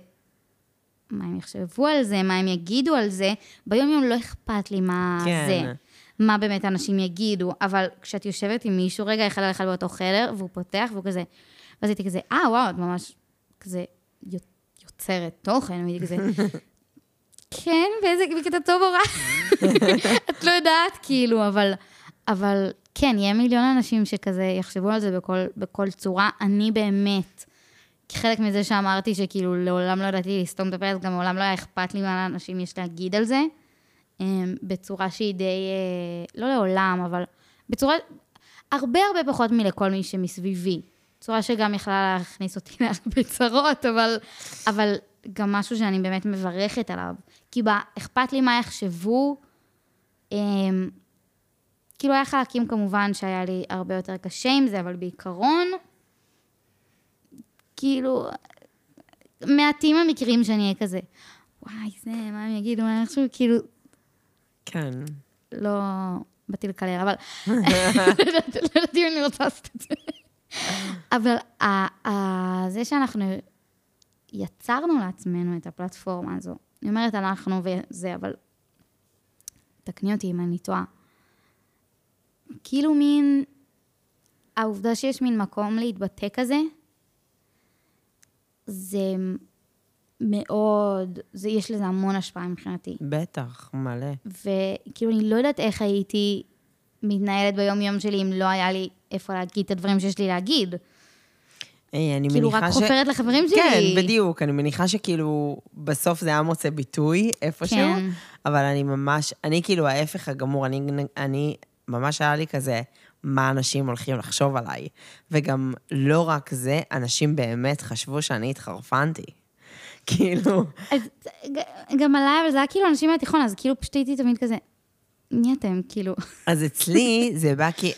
מה הם יחשבו על זה, מה הם יגידו על זה, ביום-יום לא אכפת לי מה כן. זה. מה באמת אנשים יגידו, אבל כשאת יושבת עם מישהו רגע אחד על אחד באותו חדר, והוא פותח, והוא כזה, ואז הייתי כזה, אה, וואו, את ממש כזה יוצרת תוכן, והייתי כזה, כן, באיזה, בקטע טוב או רע? את לא יודעת, כאילו, אבל, אבל כן, יהיה מיליון אנשים שכזה יחשבו על זה בכל, בכל צורה. אני באמת, כחלק מזה שאמרתי שכאילו לעולם לא ידעתי לסתום את הפה, אז גם לעולם לא היה אכפת לי מה לאנשים יש להגיד על זה, אמ, בצורה שהיא די, אה, לא לעולם, אבל בצורה הרבה הרבה פחות מלכל מי שמסביבי. צורה שגם יכלה להכניס אותי להרבה צרות, אבל, אבל גם משהו שאני באמת מברכת עליו. כי בה, אכפת לי מה יחשבו. אמ, כאילו, היה חלקים כמובן שהיה לי הרבה יותר קשה עם זה, אבל בעיקרון, כאילו, מעטים המקרים שאני אהיה כזה, וואי, זה, מה הם יגידו, מה איכשהו, כאילו... כן. לא באתי לקלל, אבל... לא ידעתי אם אני רוצה לעשות את זה. אבל זה שאנחנו יצרנו לעצמנו את הפלטפורמה הזו, אני אומרת אנחנו וזה, אבל תקני אותי אם אני טועה. כאילו מין, העובדה שיש מין מקום להתבטא כזה, זה מאוד, זה, יש לזה המון השפעה מבחינתי. בטח, מלא. וכאילו, אני לא יודעת איך הייתי מתנהלת ביום-יום שלי אם לא היה לי איפה להגיד את הדברים שיש לי להגיד. היי, אני כאילו, מניחה רק ש... חופרת לחברים שלי. כן, בדיוק. אני מניחה שכאילו, בסוף זה היה מוצא ביטוי איפשהו, כן. אבל אני ממש, אני כאילו ההפך הגמור, אני, אני ממש היה לי כזה, מה אנשים הולכים לחשוב עליי. וגם לא רק זה, אנשים באמת חשבו שאני התחרפנתי. כאילו, אז גם עליי, אבל זה היה כאילו אנשים מהתיכון, אז כאילו פשוט הייתי תמיד כזה, מי אתם? כאילו... אז אצלי זה בא כי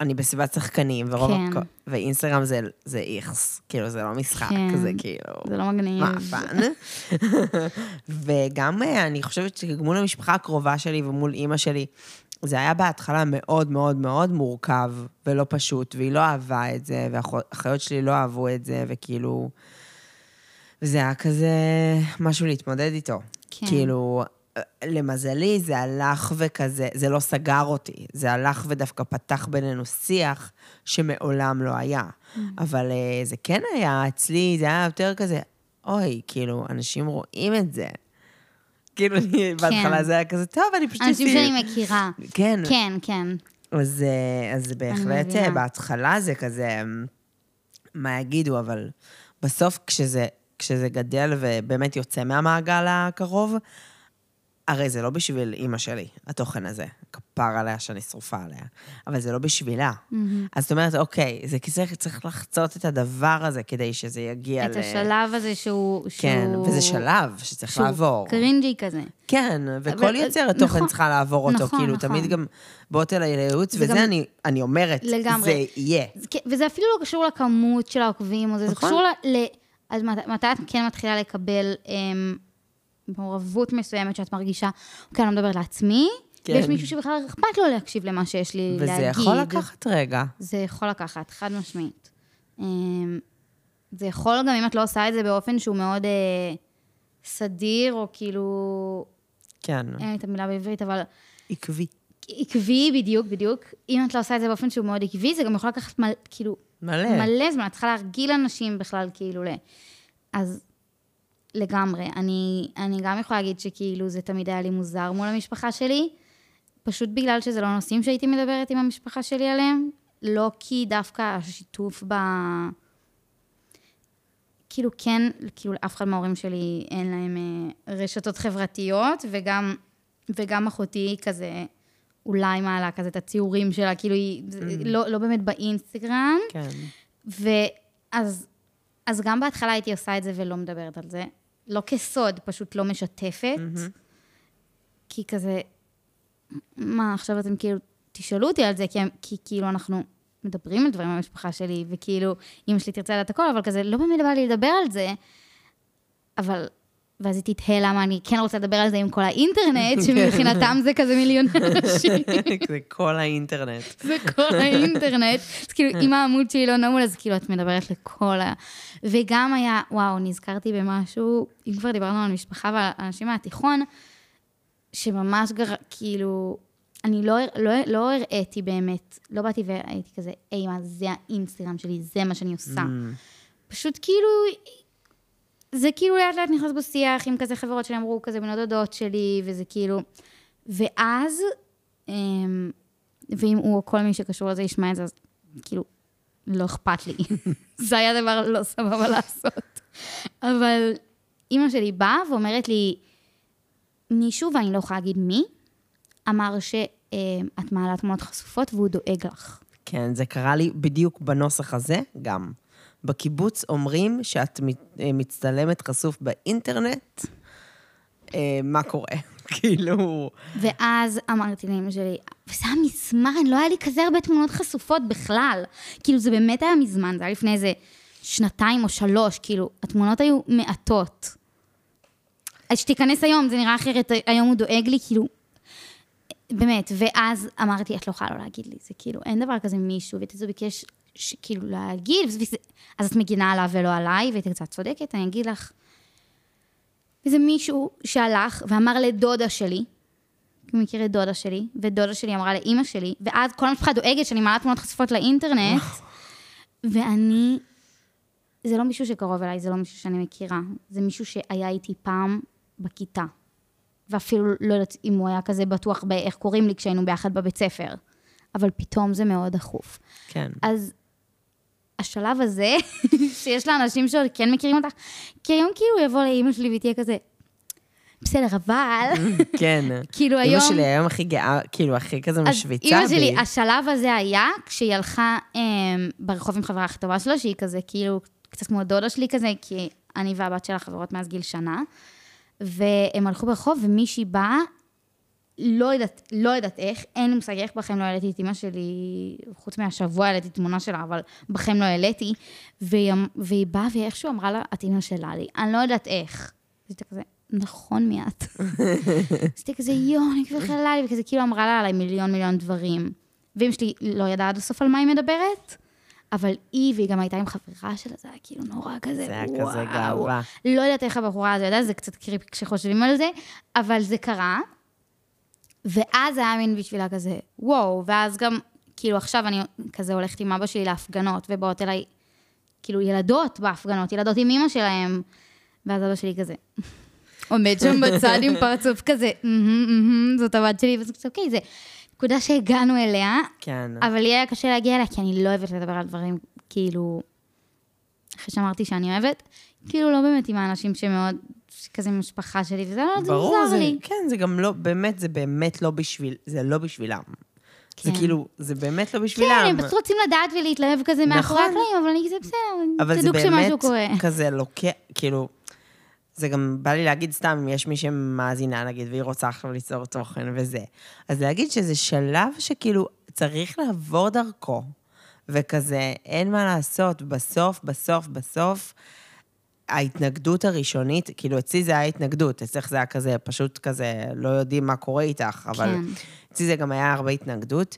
אני בסביבת שחקנים, ורוב... כן. הכ- ואינסטגרם זה, זה איכס, כאילו, זה לא משחק, כן. זה כאילו... זה לא מגניב. מה, fun? וגם אה, אני חושבת שמול המשפחה הקרובה שלי ומול אימא שלי, זה היה בהתחלה מאוד מאוד מאוד מורכב ולא פשוט, והיא לא אהבה את זה, והאחיות שלי לא אהבו את זה, וכאילו... וזה היה כזה משהו להתמודד איתו. כן. כאילו, למזלי זה הלך וכזה, זה לא סגר אותי, זה הלך ודווקא פתח בינינו שיח שמעולם לא היה. Mm. אבל אה, זה כן היה, אצלי זה היה יותר כזה, אוי, כאילו, אנשים רואים את זה. כאילו, אני- בהתחלה זה היה כזה, טוב, אני פשוט כן. אנשים אשים." שאני מכירה. כן, כן, כן. אז, אה, אז בהחלט. אה, בהתחלה זה כזה, אמ, מה יגידו, אבל בסוף כשזה, כשזה גדל ובאמת יוצא מהמעגל הקרוב, הרי זה לא בשביל אימא שלי, התוכן הזה. כפר עליה שאני שרופה עליה. אבל זה לא בשבילה. אז זאת אומרת, אוקיי, זה כי צריך, צריך לחצות את הדבר הזה כדי שזה יגיע את השלב הזה שהוא... כן, שהוא- וזה שלב שצריך שהוא לעבור. קרינג'י כזה. כן, וכל אבל- יוצרת תוכן נכון, צריכה לעבור אותו. נכון, כאילו, נכון. תמיד גם באות אליי לייעוץ, זה וזה גם- אני, אני אומרת, לגמרי. זה יהיה. זה כן- וזה אפילו לא קשור לכמות של העוקבים, או זה, זה נכון. קשור ל... ל- אז מת- מתי את כן מתחילה לקבל אמ, מעורבות מסוימת שאת מרגישה, אוקיי, אני לא מדברת לעצמי, כן. ויש מישהו שבכלל אכפת לו להקשיב למה שיש לי וזה להגיד. יכול לקחת רגע. זה יכול לקחת, חד משמעית. אמ, זה יכול גם אם את לא עושה את זה באופן שהוא מאוד אה, סדיר, או כאילו, כן, אין לי את המילה בעברית, אבל עקבי. עקבי בדיוק, בדיוק. אם את לא עושה את זה באופן שהוא מאוד עקבי, זה גם יכול לקחת מל, כאילו, מלא. מלא זמן, את צריכה להרגיל אנשים בכלל, כאילו, ל... אז לגמרי. אני, אני גם יכולה להגיד שכאילו זה תמיד היה לי מוזר מול המשפחה שלי, פשוט בגלל שזה לא נושאים שהייתי מדברת עם המשפחה שלי עליהם, לא כי דווקא השיתוף ב... כאילו כן, כאילו לאף אחד מההורים שלי אין להם אה, רשתות חברתיות, וגם, וגם אחותי כזה, אולי מעלה כזה את הציורים שלה, כאילו היא, זה לא, לא באמת באינסטגרם. כן. ואז אז גם בהתחלה הייתי עושה את זה ולא מדברת על זה. לא כסוד, פשוט לא משתפת. כי כזה, מה, עכשיו אתם כאילו, תשאלו אותי על זה, כי, כי כאילו אנחנו מדברים על דברים במשפחה שלי, וכאילו, אמא שלי תרצה לדעת הכל, אבל כזה, לא באמת בא לי לדבר על זה. אבל, ואז היא תתהה למה אני כן רוצה לדבר על זה עם כל האינטרנט, שמבחינתם זה כזה מיליון אנשים. זה כל האינטרנט. זה כל האינטרנט. אז כאילו, אם העמוד שלי לא נעול, אז כאילו, את מדברת לכל ה... וגם היה, וואו, נזכרתי במשהו, אם כבר דיברנו על משפחה ועל אנשים מהתיכון, שממש גר... כאילו, אני לא, לא, לא הראיתי באמת, לא באתי והייתי כזה, היי, מה, זה האינסטגרם שלי, זה מה שאני עושה. Mm. פשוט כאילו, זה כאילו לאט לאט נכנס בשיח עם כזה חברות שלי אמרו, כזה בנות דודות שלי, וזה כאילו... ואז, אמ, ואם הוא או כל מי שקשור לזה ישמע את זה, אז כאילו, לא אכפת לי. זה היה דבר לא סבבה לעשות. אבל אימא שלי באה ואומרת לי, מישהו, ואני לא יכולה להגיד מי, אמר שאת מעלה תמונות חשופות והוא דואג לך. כן, זה קרה לי בדיוק בנוסח הזה גם. בקיבוץ אומרים שאת אה, מצטלמת חשוף באינטרנט, אה, מה קורה? כאילו... ואז אמרתי לאמא שלי, וזה היה מזמן, לא היה לי כזה הרבה תמונות חשופות בכלל. כאילו, זה באמת היה מזמן, זה היה לפני איזה שנתיים או שלוש, כאילו, התמונות היו מעטות. אז שתיכנס היום, זה נראה אחרת, היום הוא דואג לי, כאילו, באמת. ואז אמרתי, את לא יכולה לא להגיד לי, זה כאילו, אין דבר כזה מישהו, וטזו ביקש, ש- כאילו, להגיד, אז את מגינה עליו ולא עליי, והייתי קצת צודקת, אני אגיד לך, איזה מישהו שהלך ואמר לדודה שלי, הוא מכיר את דודה שלי, ודודה שלי אמרה לאימא שלי, ואז כל המשפחה דואגת שאני מעלה תמונות חשופות לאינטרנט, ואני, זה לא מישהו שקרוב אליי, זה לא מישהו שאני מכירה, זה מישהו שהיה איתי פעם בכיתה, ואפילו לא יודעת אם הוא היה כזה בטוח באיך קוראים לי כשהיינו ביחד בבית ספר, אבל פתאום זה מאוד דחוף. כן. אז השלב הזה, שיש לאנשים שעוד כן מכירים אותך, כי היום כאילו יבוא לאימא שלי והיא תהיה כזה, בסדר, אבל, כן. כאילו היום... אמא שלי היום הכי גאה, כאילו, הכי כזה אז משוויצה בי. אימא שלי, השלב הזה היה כשהיא הלכה אה, ברחוב עם חברה הכי טובה שלו, שהיא כזה, כאילו, קצת כמו דודה שלי כזה, כי אני והבת שלה חברות מאז גיל שנה, והם הלכו ברחוב, ומישהי באה, לא יודעת, לא יודעת איך, אין לי מושג איך בכם לא העליתי את אימא שלי, חוץ מהשבוע העליתי תמונה שלה, אבל בכם לא העליתי, והיא, והיא באה ואיכשהו אמרה לה, את אימא של ללי, אני לא יודעת איך. אז הייתה כזה, נכון מי את? אז הייתי כזה, יואו, אני כבר חללי, וכזה כאילו אמרה לה עליי מיליון מיליון דברים. ואמא שלי לא ידעה עד הסוף על מה היא מדברת, אבל היא, והיא גם הייתה עם חברה שלה, זה היה כאילו נורא כזה, זה היה וואו. כזה גאווה. לא יודעת איך הבחורה הזו ידעה, זה קצת קריפי כשחושבים על זה, אבל זה קרה. ואז היה מין בשבילה כזה, וואו, ואז גם, כאילו עכשיו אני כזה הולכת עם אבא שלי להפגנות, ובאות אליי, כאילו ילדות בהפגנות, ילדות עם אימא שלהם, ואז אבא שלי כזה, עומד שם בצד עם פרצוף כזה, "מהמם, מהמם, זאת הבת שלי, וזה כזה, אוקיי, זה נקודה שהגענו אליה, כן. אבל לי היה קשה להגיע אליה, כי אני לא אוהבת לדבר על דברים, כאילו, אחרי שאמרתי שאני אוהבת, כאילו לא באמת עם האנשים שמאוד, כזה משפחה שלי, וזה לא, זה ברור, מוזר זה, לי. כן, זה גם לא, באמת, זה באמת לא בשביל, זה לא בשבילם. זה כן. כאילו, זה באמת לא בשבילם. כן, הם פשוט רוצים לדעת ולהתלהב כזה מאחורי נכון. הקלעים, אבל אני כזה בסדר, אבל זה תדעו כשמשהו באמת קורה. כזה לוקח, כאילו, זה גם בא לי להגיד סתם, אם יש מי שמאזינה, נגיד, והיא רוצה עכשיו ליצור תוכן וזה. אז להגיד שזה שלב שכאילו צריך לעבור דרכו, וכזה, אין מה לעשות, בסוף, בסוף, בסוף, ההתנגדות הראשונית, כאילו, אצלי זה היה התנגדות, אצלך זה היה כזה, פשוט כזה, לא יודעים מה קורה איתך, אבל כן. אצלי זה גם היה הרבה התנגדות.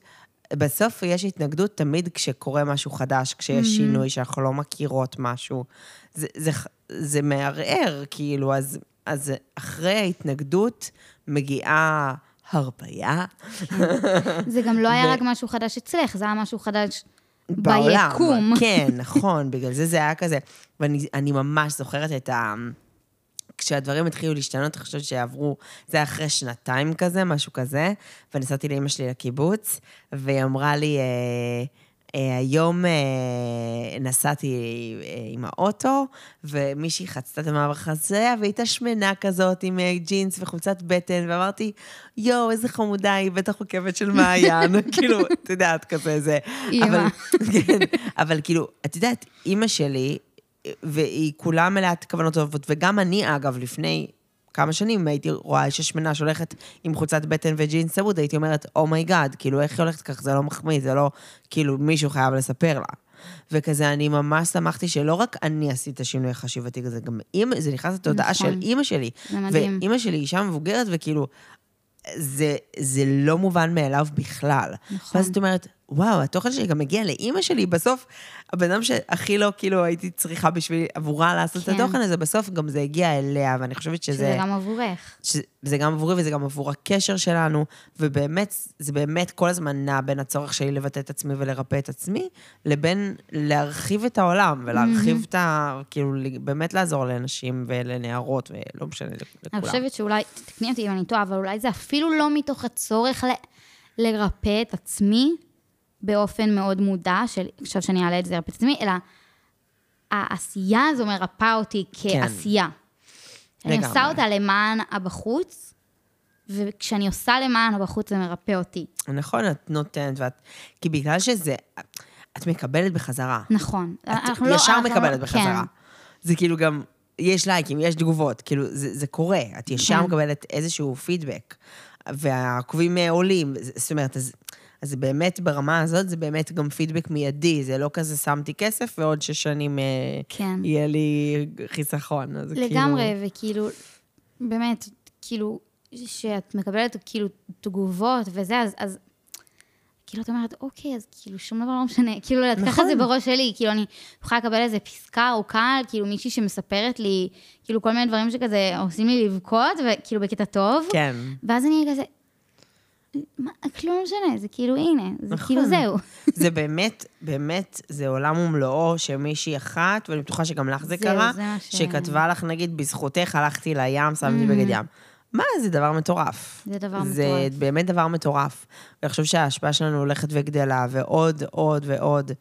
בסוף יש התנגדות תמיד כשקורה משהו חדש, כשיש Mm-hmm. שינוי, שאנחנו לא מכירות משהו. זה, זה, זה מערער, כאילו, אז, אז אחרי ההתנגדות מגיעה הרפאיה זה גם לא היה רק משהו חדש אצלך, זה היה משהו חדש בעולם. ביקום. כן, נכון, בגלל זה זה היה כזה. ואני אני ממש זוכרת את ה... כשהדברים התחילו להשתנות, אני חושבת שעברו, זה היה אחרי שנתיים כזה, משהו כזה, ונסעתי לאמא שלי לקיבוץ, והיא אמרה לי, אה, היום אה, נסעתי אה, עם האוטו, ומישהי חצתה את המעבר חציה, והיא הייתה שמנה כזאת, עם אה, ג'ינס וחולצת בטן, ואמרתי, יואו, איזה חמודה, היא בטח עוקבת של מעיין, כאילו, את יודעת, כזה זה. אימא. אבל, כן, אבל כאילו, את יודעת, אימא שלי, והיא כולה מלאת כוונות טובות, וגם אני, אגב, לפני כמה שנים הייתי רואה אישה שמנה שהולכת עם חולצת בטן וג'ינס צמוד, הייתי אומרת, oh my god, כאילו, איך היא הולכת כך? זה לא מחמיא, זה לא, כאילו, מישהו חייב לספר לה. וכזה, אני ממש שמחתי שלא רק אני עשיתי את השינוי החשיבתי כזה, גם אימא, זה נכנס לתודעה נכון. של אימא שלי. זה מדהים. ואימא שלי אישה מבוגרת, וכאילו, זה, זה לא מובן מאליו בכלל. נכון. ואז את אומרת, וואו, התוכן שלי גם מגיע לאימא שלי, בסוף, הבן אדם שהכי לא, כאילו, הייתי צריכה בשביל, עבורה לעשות כן. את התוכן הזה, בסוף גם זה הגיע אליה, ואני חושבת שזה... שזה גם עבורך. שזה גם עבורי וזה גם עבור הקשר שלנו, ובאמת, זה באמת כל הזמן נע בין הצורך שלי לבטא את עצמי ולרפא את עצמי, לבין להרחיב את העולם, ולהרחיב את ה... כאילו, באמת לעזור לאנשים ולנערות, ולא משנה, לכולם. אני חושבת שאולי, תקני אותי אם אני טועה, אבל אולי זה אפילו לא מתוך הצורך ל, לרפא את עצמי באופן מאוד מודע, של עכשיו שאני אעלה את זה לרפא את עצמי, אלא העשייה הזו מרפאה אותי כעשייה. אני לגמרי. עושה אותה למען הבחוץ, וכשאני עושה למען הבחוץ זה מרפא אותי. נכון, את נותנת, ואת... כי בגלל שזה... את מקבלת בחזרה. נכון. את אנחנו לא- ישר אנחנו לא- מקבלת בחזרה. כן. זה כאילו גם, יש לייקים, יש תגובות, כאילו, זה, זה קורה, את ישר כן. מקבלת איזשהו פידבק, והעוקבים אה, עולים, זאת אומרת, אז, אז באמת, ברמה הזאת, זה באמת גם פידבק מיידי, זה לא כזה שמתי כסף, ועוד שש שנים אה, כן. יהיה לי חיסכון, אז כאילו... לגמרי, וכאילו, באמת, כאילו, שאת מקבלת כאילו תגובות וזה, אז, אז כאילו את אומרת, אוקיי, אז כאילו שום דבר לא משנה. כאילו, את ככה נכון. זה בראש שלי, כאילו אני יכולה לקבל איזה פסקה ארוכה, כאילו מישהי שמספרת לי, כאילו כל מיני דברים שכזה עושים לי לבכות, וכאילו בקטע טוב, כן. ואז אני כזה, מה, כלום לא משנה, זה כאילו, הנה, זה נכון. כאילו זהו. זה באמת, באמת, זה עולם ומלואו שמישהי אחת, ואני בטוחה שגם לך זה זהו, קרה, זה ש- שכתבה לך, נגיד, בזכותך הלכתי לים, שמתי בגד ים. מה, זה דבר מטורף. זה דבר זה מטורף. באמת דבר מטורף. ואני חושב שההשפעה שלנו הולכת וגדלה, ועוד, עוד ועוד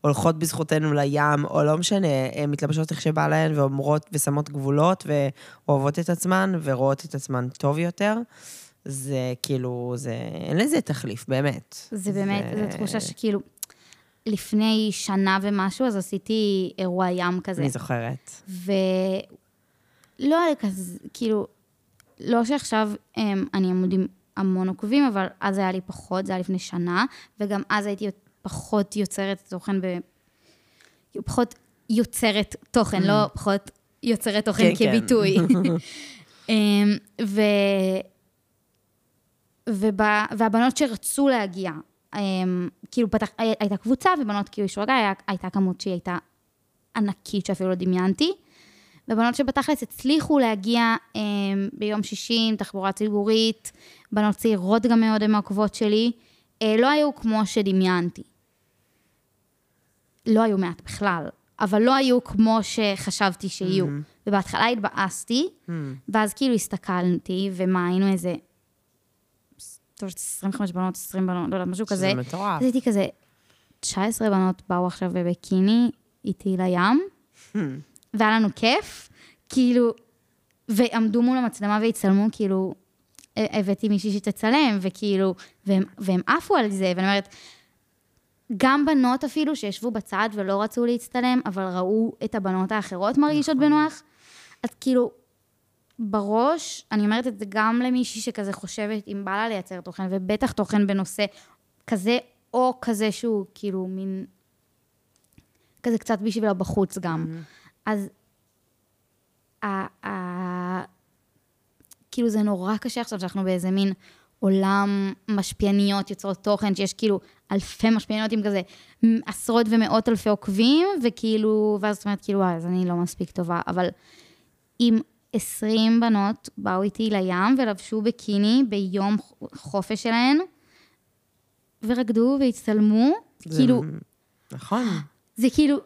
הולכות בזכותנו לים, או לא משנה, הן מתלבשות איך שבא להן, ואומרות ושמות גבולות, ואוהבות את עצמן, ורואות את עצמן טוב יותר. זה כאילו, זה, אין לזה תחליף, באמת. זה באמת, זו תחושה שכאילו, לפני שנה ומשהו, אז עשיתי אירוע ים כזה. אני זוכרת. ולא היה כזה, כאילו, לא שעכשיו הם, אני עמוד עם המון עוקבים, אבל אז היה לי פחות, זה היה לפני שנה, וגם אז הייתי פחות יוצרת תוכן ב... פחות יוצרת תוכן, לא פחות יוצרת תוכן כן, כן. כביטוי. אמ, ו... ובא, והבנות שרצו להגיע, אמ, כאילו פתח, הי- הייתה קבוצה, ובנות כאילו אישרו הגעה, הייתה כמות שהיא הייתה ענקית שאפילו לא דמיינתי. ובנות שבתכלס הצליחו להגיע אמ, ביום שישי עם תחבורה ציבורית, בנות צעירות גם מאוד הן העוקבות שלי, אה, לא היו כמו שדמיינתי. לא היו מעט בכלל, אבל לא היו כמו שחשבתי שיהיו. ובהתחלה התבאסתי, ואז כאילו הסתכלתי, ומה, היינו איזה... טוב, 25 בנות, 20 בנות, לא יודעת, משהו שזה כזה. מטורף. אז הייתי כזה, 19 בנות באו עכשיו בביקיני איתי לים, והיה לנו כיף, כאילו, ועמדו מול המצלמה והצטלמו, כאילו, הבאתי מישהי שתצלם, וכאילו, והם, והם עפו על זה, ואני אומרת, גם בנות אפילו שישבו בצד ולא רצו להצטלם, אבל ראו את הבנות האחרות מרגישות בנוח, אז כאילו, בראש, אני אומרת את זה גם למישהי שכזה חושבת, אם בא לה לייצר תוכן, ובטח תוכן בנושא כזה, או כזה שהוא כאילו מין, כזה קצת בשביל הבחוץ גם. אז, ה- ה- כאילו זה נורא קשה עכשיו שאנחנו באיזה מין עולם משפיעניות, יוצרות תוכן, שיש כאילו אלפי משפיעניות עם כזה עשרות ומאות אלפי עוקבים, וכאילו, ואז את אומרת, כאילו, וואי, אז אני לא מספיק טובה, אבל אם 20 בנות באו איתי לים ולבשו בקיני ביום חופש שלהן, ורקדו והצטלמו, זה- כאילו, נכון. זה כאילו,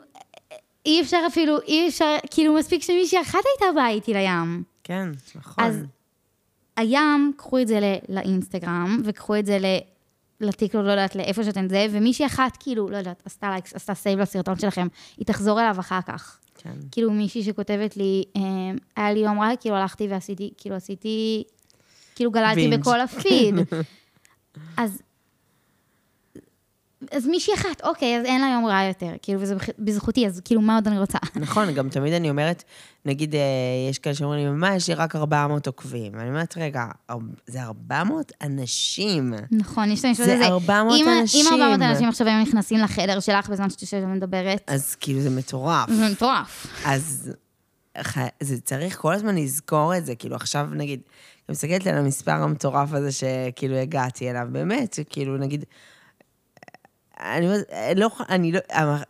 אי אפשר אפילו, אי אפשר, כאילו, מספיק שמישהי אחת הייתה באה איתי לים. כן, נכון. אז הים, קחו את זה לאינסטגרם, וקחו את זה ל- לטיקטוק, לא יודעת, לאיפה שאתם זה, ומישהי אחת, כאילו, לא יודעת, עשתה likes, עשתה save לסרטון שלכם, היא תחזור אליו אחר כך. כן. כאילו, מישהי שכותבת לי, אה, היה לי יום רע, כאילו, הלכתי ועשיתי, כאילו, עשיתי, כאילו, גללתי. בכל הפיד. אז... אז מישהי אחת, אוקיי, אז אין לה יום רע יותר, כאילו, וזה בזכותי, אז כאילו, מה עוד אני רוצה? נכון, גם תמיד אני אומרת, נגיד, אה, יש כאלה שאומרים לי, מה, יש לי רק 400 עוקבים. אני אומרת, רגע, זה 400 אנשים. נכון, יש את המשפט זה הזה. 400 אם- אנשים. אם 400 אנשים עכשיו היו נכנסים לחדר שלך בזמן שאת יושבת ומדברת, אז כאילו, זה מטורף. זה מטורף. אז זה צריך כל הזמן לזכור את זה. כאילו, עכשיו, נגיד, אני מסתכלת על המספר המטורף הזה שכאילו הגעתי אליו, באמת, כאילו, נגיד, אני אומרת, לא, אני לא,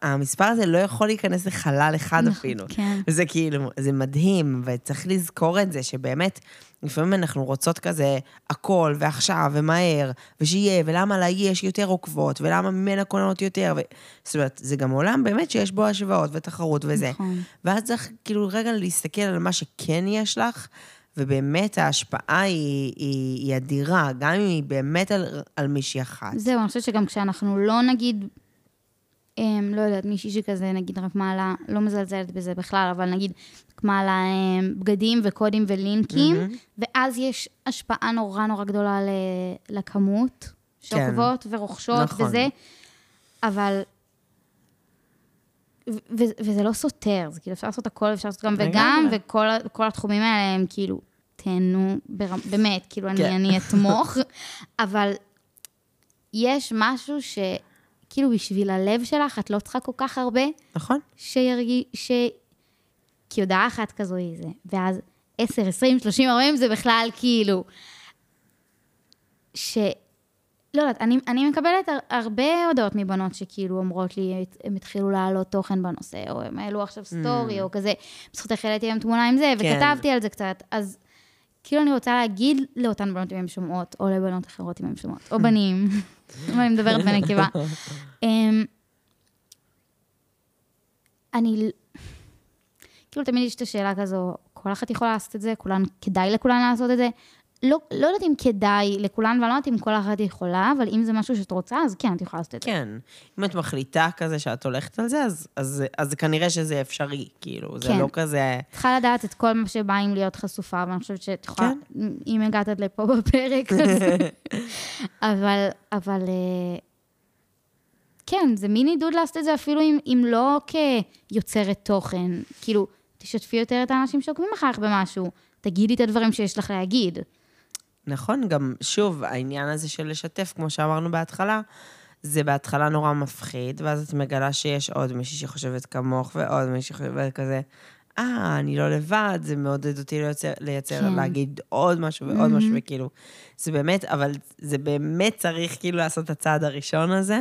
המספר הזה לא יכול להיכנס לחלל אחד נכון, אפילו. כן. וזה כאילו, זה מדהים, וצריך לזכור את זה, שבאמת, לפעמים אנחנו רוצות כזה הכל, ועכשיו, ומהר, ושיהיה, ולמה להיא יש יותר עוקבות, ולמה ממנה קונות יותר, ו... זאת אומרת, זה גם עולם באמת שיש בו השוואות ותחרות וזה. נכון. ואז צריך כאילו רגע להסתכל על מה שכן יש לך, ובאמת ההשפעה היא, היא, היא אדירה, גם אם היא באמת על, על מישהי אחת. זהו, אני חושבת שגם כשאנחנו לא נגיד, אמ, לא יודעת, מישהי שכזה, נגיד, רק מעלה, לא מזלזלת בזה בכלל, אבל נגיד, מעלה אמ, בגדים וקודים ולינקים, ואז יש השפעה נורא נורא גדולה ל- לכמות שעוקבות ורוכשות נכון. וזה, אבל... ו- וזה לא סותר, זה כאילו אפשר לעשות הכל, אפשר לעשות גם וגם. וכל התחומים האלה הם כאילו, תהנו, ברמ- באמת, כאילו, אני, כן. אני אתמוך, אבל יש משהו ש... כאילו, בשביל הלב שלך, את לא צריכה כל כך הרבה נכון? שירגיש... ש... כי הודעה אחת כזו היא זה, ואז 10, 20, 30, 40 זה בכלל כאילו... ש... לא יודעת, אני, אני מקבלת הר- הרבה הודעות מבנות שכאילו אומרות לי, הם התחילו להעלות תוכן בנושא, או הם העלו עכשיו סטורי, או כזה, בזכותך העליתי היום תמונה עם זה, כן. וכתבתי על זה קצת. אז כאילו אני רוצה להגיד לאותן בנות אם הן שומעות, או לבנות אחרות אם הן שומעות, או בנים, אם אני מדברת בנקבה. אמ, אני... כאילו, תמיד יש את השאלה כזו, כל אחת יכולה לעשות את זה, כולן, כדאי לכולן לעשות את זה. לא, לא יודעת אם כדאי לכולן, ואני לא יודעת אם כל אחת יכולה, אבל אם זה משהו שאת רוצה, אז כן, את יכולה לעשות את זה. כן. אם את מחליטה כזה שאת הולכת על זה, אז, אז, אז כנראה שזה אפשרי, כאילו, זה כן. לא כזה... צריכה לדעת את כל מה שבא עם להיות חשופה, ואני חושבת שאת יכולה, כן. אם הגעת עד לפה בפרק, אז... אבל, אבל... אה, כן, זה מין עידוד לעשות את זה אפילו אם, אם לא כיוצרת תוכן. כאילו, תשתפי יותר את האנשים שעוקבים אחריך במשהו, תגידי את הדברים שיש לך להגיד. נכון, גם, שוב, העניין הזה של לשתף, כמו שאמרנו בהתחלה, זה בהתחלה נורא מפחיד, ואז את מגלה שיש עוד מישהי שחושבת כמוך, ועוד מישהי שחושבת כזה, אה, אני לא לבד, זה מעודד אותי לייצר, לייצר כן. להגיד עוד משהו ועוד משהו, וכאילו, זה באמת, אבל זה באמת צריך כאילו לעשות את הצעד הראשון הזה,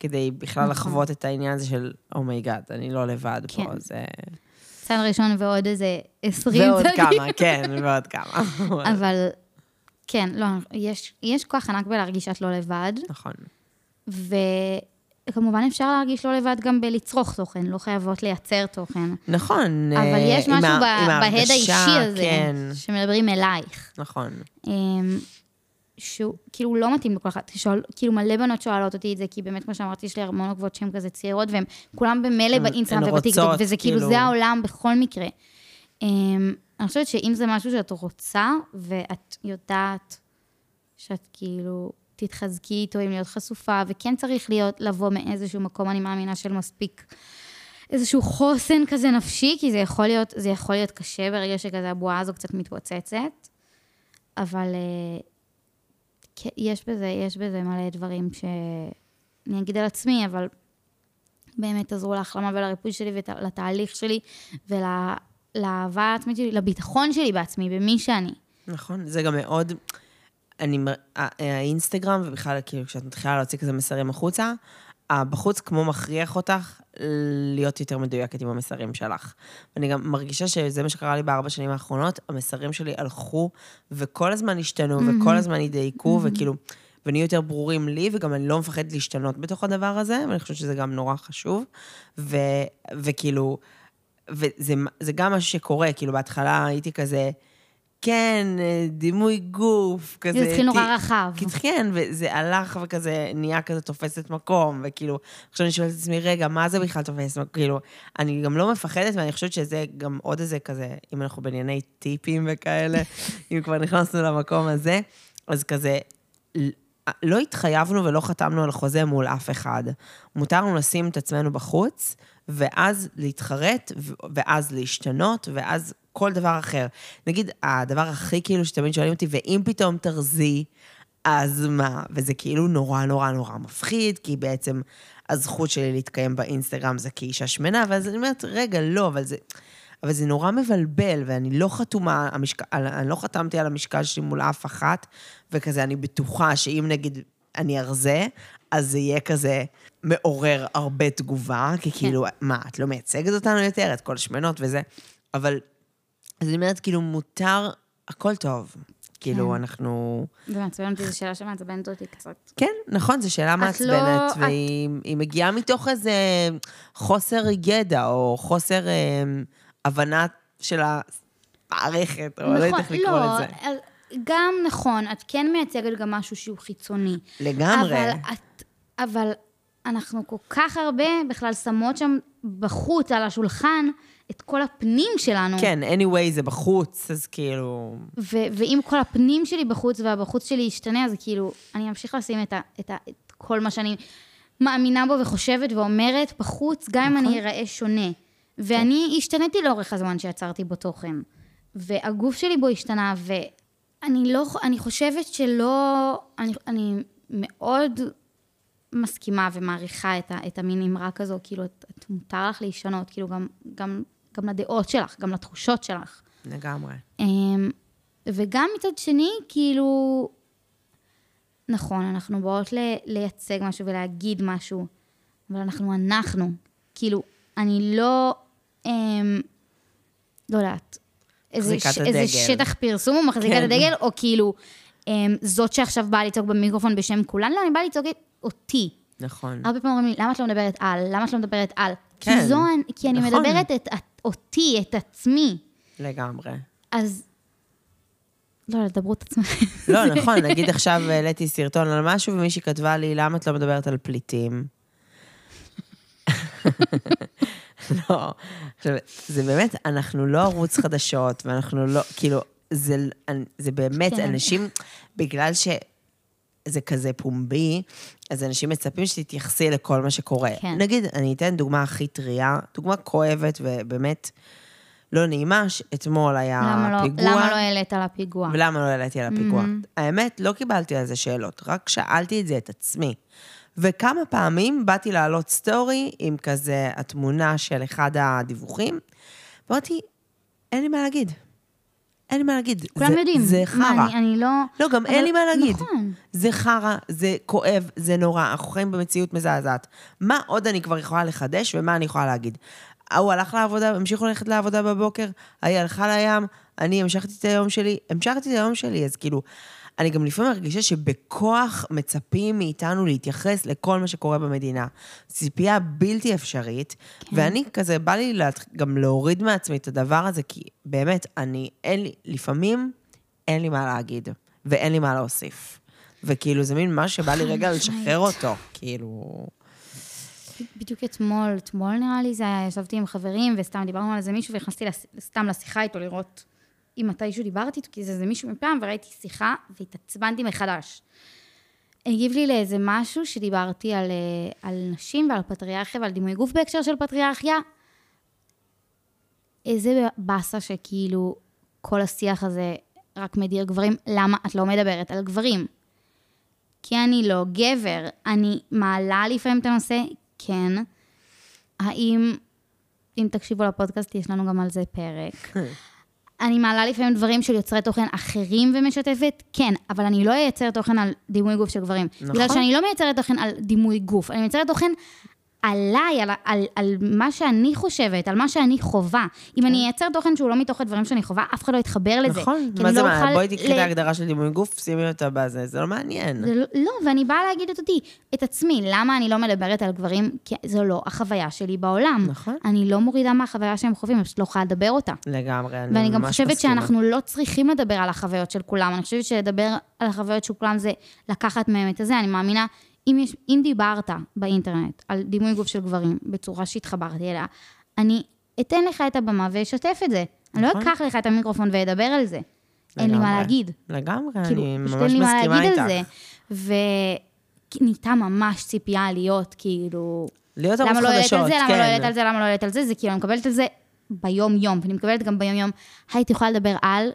כדי בכלל נכון. לחוות את העניין הזה של, oh my god, אני לא לבד פה, כן. זה... צעד ראשון ועוד איזה 20 ועוד צעדים. כמה, כן, ועוד כמה. אבל כן, לא, יש, יש כוח ענק בלהרגיש שאת לא לבד, נכון. וכמובן אפשר להרגיש לא לבד גם בלצרוך תוכן, לא חייבות לייצר תוכן. נכון. אבל אה, יש עם משהו ה- בהד האישי הזה, כן, שמדברים אלייך. נכון. אמ, שהוא כאילו לא מתאים לכל אחת. שואל, כאילו מלא בנות שואלות אותי את זה, כי באמת, כמו שאמרתי, יש לי המון עוקבות שהן כזה צעירות, והן כולם במילא באינסטגרם הן ובטיקטוק, וזה כאילו, כאילו- זה העולם בכל מקרה. אני חושבת שאם זה משהו שאת רוצה, ואת יודעת שאת כאילו תתחזקי איתו עם להיות חשופה, וכן צריך להיות, לבוא מאיזשהו מקום, אני מאמינה, של מספיק איזשהו חוסן כזה נפשי, כי זה יכול להיות, זה יכול להיות קשה ברגע שכזה הבועה הזו קצת מתפוצצת, אבל אה, כן, יש בזה, יש בזה מלא דברים שאני אגיד על עצמי, אבל באמת עזרו להחלמה ולריפוי שלי ולתהליך שלי ולאהבה העצמית שלי, לביטחון שלי בעצמי, במי שאני. נכון, זה גם מאוד... אני, האינסטגרם, ובכלל, כאילו, כשאת מתחילה להוציא כזה מסרים החוצה, בחוץ כמו מכריח אותך להיות יותר מדויקת עם המסרים שלך. ואני גם מרגישה שזה מה שקרה לי בארבע שנים האחרונות, המסרים שלי הלכו, וכל הזמן השתנו, וכל הזמן הידייקו, וכאילו, ונהיו יותר ברורים לי, וגם אני לא מפחדת להשתנות בתוך הדבר הזה, ואני חושבת שזה גם נורא חשוב. ו, וכאילו, וזה זה גם משהו שקורה, כאילו, בהתחלה הייתי כזה... כן, אה, דימוי גוף, כזה... זה התחיל נורא רחב. כן, וזה הלך וכזה נהיה כזה תופסת מקום, וכאילו, עכשיו אני שואלת את עצמי, רגע, מה זה בכלל תופס מקום? כאילו, אני גם לא מפחדת, ואני חושבת שזה גם עוד איזה כזה, אם אנחנו בענייני טיפים וכאלה, אם כבר נכנסנו למקום הזה, אז כזה, לא התחייבנו ולא חתמנו על חוזה מול אף אחד. מותר לנו לשים את עצמנו בחוץ, ואז להתחרט, ואז להשתנות, ואז כל דבר אחר. נגיד, הדבר הכי כאילו שתמיד שואלים אותי, ואם פתאום תרזי, אז מה? וזה כאילו נורא נורא נורא מפחיד, כי בעצם הזכות שלי להתקיים באינסטגרם זה כאישה שמנה, ואז אני אומרת, רגע, לא, אבל זה... אבל זה נורא מבלבל, ואני לא חתומה, המשק... אני לא חתמתי על המשקל שלי מול אף אחת, וכזה, אני בטוחה שאם נגיד אני ארזה, אז זה יהיה כזה מעורר הרבה תגובה, כי כן. כאילו, מה, את לא מייצגת אותנו יותר, את כל השמנות וזה, אבל, אז אני אומרת, כאילו, מותר, הכל טוב. כאילו, כן. אנחנו... זה מעצבן אותי, זו שאלה שמעצבנת אותי קצת. כן, נכון, זו שאלה לא- מעצבנת, את- והיא היא מגיעה מתוך איזה חוסר ידע, או חוסר אה, הבנה של המערכת, או לא יודעת איך לקרוא לא, לזה. גם נכון, את כן מייצגת גם משהו שהוא חיצוני. לגמרי. אבל, את, אבל אנחנו כל כך הרבה בכלל שמות שם בחוץ, על השולחן, את כל הפנים שלנו. כן, anyway, זה בחוץ, אז כאילו... ו- ואם כל הפנים שלי בחוץ והבחוץ שלי ישתנה, אז כאילו, אני אמשיך לשים את, ה- את, ה- את כל מה שאני מאמינה בו וחושבת ואומרת בחוץ, גם אם נכון. אני אראה שונה. ואני השתניתי לאורך הזמן שיצרתי בו תוכן. והגוף שלי בו השתנה, ואני לא, אני חושבת שלא, אני, אני מאוד מסכימה ומעריכה את, ה, את המין אמרה כזו, כאילו, את, את מותר לך להשתנות, כאילו, גם, גם, גם לדעות שלך, גם לתחושות שלך. לגמרי. אמ, וגם מצד שני, כאילו, נכון, אנחנו באות ל- לייצג משהו ולהגיד משהו, אבל אנחנו אנחנו. כאילו, אני לא, אמ, לא יודעת, איזה, ש- איזה. שטח פרסום או מחזיקת כן. הדגל, או כאילו, אמ, זאת שעכשיו באה לצעוק במיקרופון בשם כולן, לא, אני באה לצעוק את אותי. נכון. הרבה פעמים אומרים לי, למה את לא מדברת על? למה את לא מדברת על? כן, כי זו, כי אני נכון. מדברת את, את אותי, את עצמי. לגמרי. אז... לא, דברו את עצמכם. לא, נכון, נגיד עכשיו העליתי סרטון על משהו, ומישהי כתבה לי, למה את לא מדברת על פליטים? לא, עכשיו, זה באמת, אנחנו לא ערוץ חדשות, ואנחנו לא, כאילו, זה, זה באמת, כן. אנשים, בגלל שזה כזה פומבי, אז אנשים מצפים שתתייחסי לכל מה שקורה. כן. נגיד, אני אתן דוגמה הכי טריה, דוגמה כואבת ובאמת לא נעימה, שאתמול היה למה לא- פיגוע. למה לא העלית על הפיגוע? ולמה לא העליתי על הפיגוע? Mm-hmm. האמת, לא קיבלתי על זה שאלות, רק שאלתי את זה את עצמי. וכמה פעמים באתי להעלות סטורי עם כזה התמונה של אחד הדיווחים, ואמרתי, אין לי מה להגיד. אין לי מה להגיד. כולם זה, יודעים. זה מה, חרא. אני, אני לא... לא, גם אבל- אין לי מה להגיד. נכון. זה חרא, זה כואב, זה נורא, אנחנו חיים במציאות מזעזעת. מה עוד אני כבר יכולה לחדש ומה אני יכולה להגיד? ההוא הלך לעבודה, המשיכו ללכת לעבודה בבוקר, ההיא הלכה לים, אני המשכתי את היום שלי, המשכתי את היום שלי, אז כאילו, אני גם לפעמים מרגישה שבכוח מצפים מאיתנו להתייחס לכל מה שקורה במדינה. ציפייה בלתי אפשרית, כן. ואני כזה, בא לי לה, גם להוריד מעצמי את הדבר הזה, כי באמת, אני, אין לי, לפעמים אין לי מה להגיד, ואין לי מה להוסיף. וכאילו, זה מין משהו שבא לי רגע לשחרר אותו, כאילו... בדיוק אתמול, אתמול נראה לי זה היה, ישבתי עם חברים וסתם דיברנו על איזה מישהו ונכנסתי לס- סתם לשיחה איתו לראות אם מתישהו דיברתי איתו, כי זה איזה מישהו מפעם וראיתי שיחה והתעצבנתי מחדש. הגיב לי לאיזה משהו שדיברתי על, אה, על נשים ועל פטריארכיה ועל דימוי גוף בהקשר של פטריארכיה. איזה באסה שכאילו כל השיח הזה רק מדיר גברים, למה את לא מדברת על גברים? כי אני לא גבר. אני מעלה לפעמים את הנושא, כן. האם, אם תקשיבו לפודקאסט, יש לנו גם על זה פרק. אני מעלה לפעמים דברים של יוצרי תוכן אחרים ומשתפת, כן, אבל אני לא אייצר תוכן על דימוי גוף של גברים. נכון. בגלל שאני לא מייצרת תוכן על דימוי גוף, אני מייצרת תוכן עליי, על, על, על מה שאני חושבת, על מה שאני חובה. אם אני אייצר תוכן שהוא לא מתוך הדברים שאני חווה, אף אחד לא יתחבר לזה. נכון, מה זה לא מה, בואי תקחי את ההגדרה של דימוי גוף, שימי אותה בזה, זה לא מעניין. זה לא, לא, ואני באה להגיד את אותי, את עצמי, למה אני לא מדברת על גברים? כי זו לא החוויה שלי בעולם. נכון. אני לא מורידה מהחוויה שהם חווים, אני פשוט לא יכולה לדבר אותה. לגמרי, אני ממש ואני מסכימה. גם חושבת שאנחנו לא צריכים לדבר על החוויות של כולם, אני חושבת שלדבר על החוויות של כולם זה לקחת מהם את הזה, אני מאמינה, אם, יש, אם דיברת באינטרנט על דימוי גוף של גברים, בצורה שהתחברתי אליה, אני אתן לך את הבמה ואשתף את זה. אני לא נכון. אקח לך את המיקרופון ואדבר על זה. אין לי מה לגמרי. להגיד. לגמרי, כאילו, אני ממש אין לי מה מסכימה להגיד איתך. על זה. ונהייתה ממש ציפייה להיות, כאילו... להיות ערוץ למה לא חדשות, זה, למה כן. לא העלית על זה, למה לא העלית על זה, זה כאילו, אני מקבלת על זה ביום-יום, ואני מקבלת גם ביום-יום, היית יכולה לדבר על...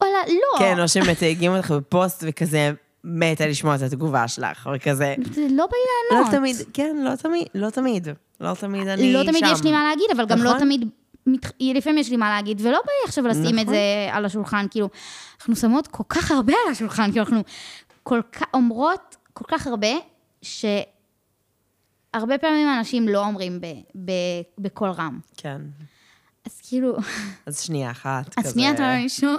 וואלה, לא. כן, או שמתייגים אותך בפוסט וכזה, מתה לשמוע את התגובה שלך, וכזה... זה לא בא לי לא לענות. תמיד, כן, לא תמיד, לא תמיד. לא תמיד אני לא שם. תמיד יש לי מה להגיד, אבל גם לא נכון. תמיד... לפעמים יש לי מה להגיד, ולא בא לי עכשיו לשים את נכון. זה על השולחן, כאילו, אנחנו שמות כל כך הרבה על השולחן, כאילו, אנחנו כל כך, אומרות כל כך הרבה, שהרבה פעמים אנשים לא אומרים ב, ב, בקול רם. כן. אז כאילו, אז שנייה אחת, אז כזה. שנייה אתה לשמוע.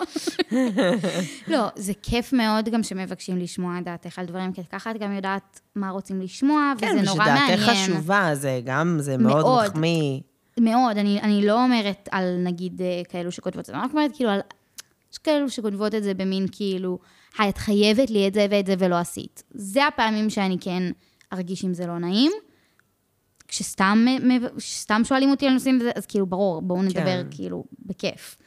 לא, זה כיף מאוד גם שמבקשים לשמוע את דעתך על דברים, כי ככה את גם יודעת מה רוצים לשמוע, כן, וזה נורא מעניין. ושדעתך חשובה, זה גם, זה מאוד מאוד. מחמיא. מאוד, אני, אני לא אומרת על נגיד אה, כאלו שכותבות את זה, אני רק אומרת כאילו על... יש כאלו שכותבות את זה במין כאילו, היי, את חייבת לי את זה ואת זה ולא עשית. זה הפעמים שאני כן ארגיש אם זה לא נעים. כשסתם, מ- כשסתם שואלים אותי על נושאים, אז כאילו, ברור, בואו נדבר כן. כאילו בכיף.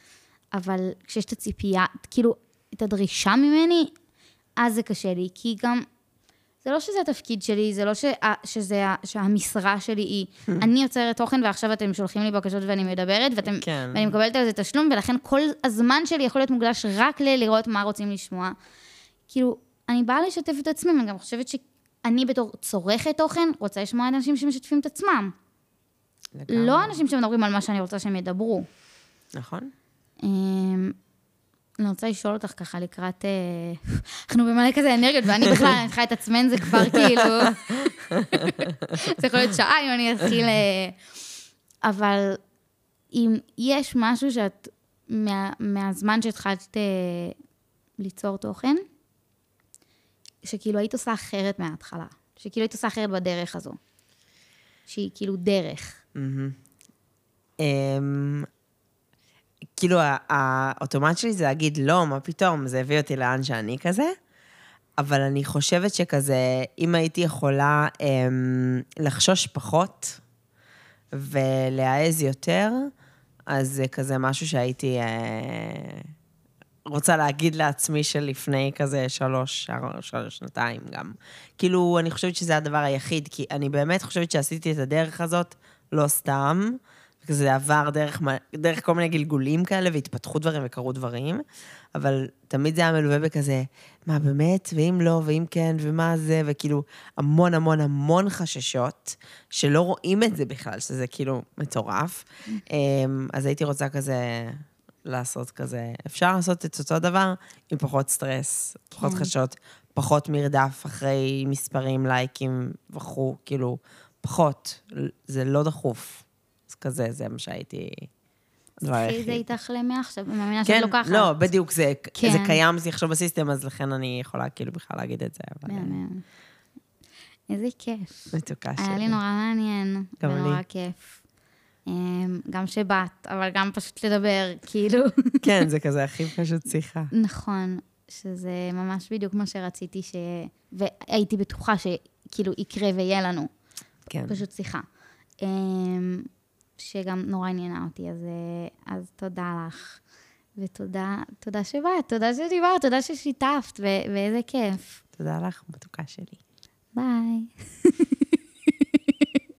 אבל כשיש את הציפייה, כאילו, את הדרישה ממני, אז זה קשה לי, כי גם זה לא שזה התפקיד שלי, זה לא ש... שזה... שהמשרה שלי היא, אני יוצרת תוכן ועכשיו אתם שולחים לי בקשות ואני מדברת, ואתם... כן. ואני מקבלת על זה תשלום, ולכן כל הזמן שלי יכול להיות מוקדש רק ללראות מה רוצים לשמוע. כאילו, אני באה לשתף את עצמי, ואני גם חושבת שאני בתור צורכת תוכן, רוצה לשמוע אנשים שמשתפים את עצמם. לגמרי. לא אנשים שמדברים על מה שאני רוצה שהם ידברו. נכון? אמ, אני רוצה לשאול אותך ככה לקראת... אה, אנחנו במלא כזה אנרגיות, ואני בכלל, אני צריכה להתעצמן, זה כבר כאילו... זה יכול להיות שעה אם אני אתחיל... אה, אבל אם יש משהו שאת, מה, מהזמן שהתחלת אה, ליצור תוכן, שכאילו היית עושה אחרת מההתחלה, שכאילו היית עושה אחרת בדרך הזו, שהיא כאילו דרך. אמ, כאילו, האוטומט שלי זה להגיד, לא, מה פתאום, זה הביא אותי לאן שאני כזה. אבל אני חושבת שכזה, אם הייתי יכולה אמ, לחשוש פחות ולהעז יותר, אז זה כזה משהו שהייתי אה, רוצה להגיד לעצמי שלפני כזה שלוש, שלוש, שנתיים גם. כאילו, אני חושבת שזה הדבר היחיד, כי אני באמת חושבת שעשיתי את הדרך הזאת לא סתם, זה עבר דרך, דרך כל מיני גלגולים כאלה, והתפתחו דברים וקרו דברים, אבל תמיד זה היה מלווה בכזה, מה באמת, ואם לא, ואם כן, ומה זה, וכאילו המון המון המון חששות, שלא רואים את זה בכלל, שזה כאילו מטורף. אמ, אז הייתי רוצה כזה לעשות כזה, אפשר לעשות את אותו דבר עם פחות סטרס, פחות כן. חששות, פחות מרדף אחרי מספרים, לייקים וכו', כאילו, פחות, זה לא דחוף. אז כזה, זה מה שהייתי... את זה היחיד. איתך למעכשיו, אני מאמינה שאת כן, לוקחת. לא, בדיוק, זה, כן. זה קיים אצלי עכשיו בסיסטם, אז לכן אני יכולה כאילו בכלל להגיד את זה, מהמם. איזה כיף. מתוקה שלי. היה לי נורא מעניין, גם ונורא לי. כיף. אמ, גם שבאת, אבל גם פשוט לדבר, כאילו. כן, זה כזה הכי פשוט שיחה. נכון, שזה ממש בדיוק מה שרציתי ש... והייתי בטוחה שכאילו יקרה ויהיה לנו, כן. פשוט שיחה. אמ, שגם נורא עניינה אותי, אז, אה, אז תודה לך. ותודה תודה שבאת, תודה שדיברת, תודה ששיתפת, ו- ואיזה כיף. תודה לך, מתוקה שלי. ביי.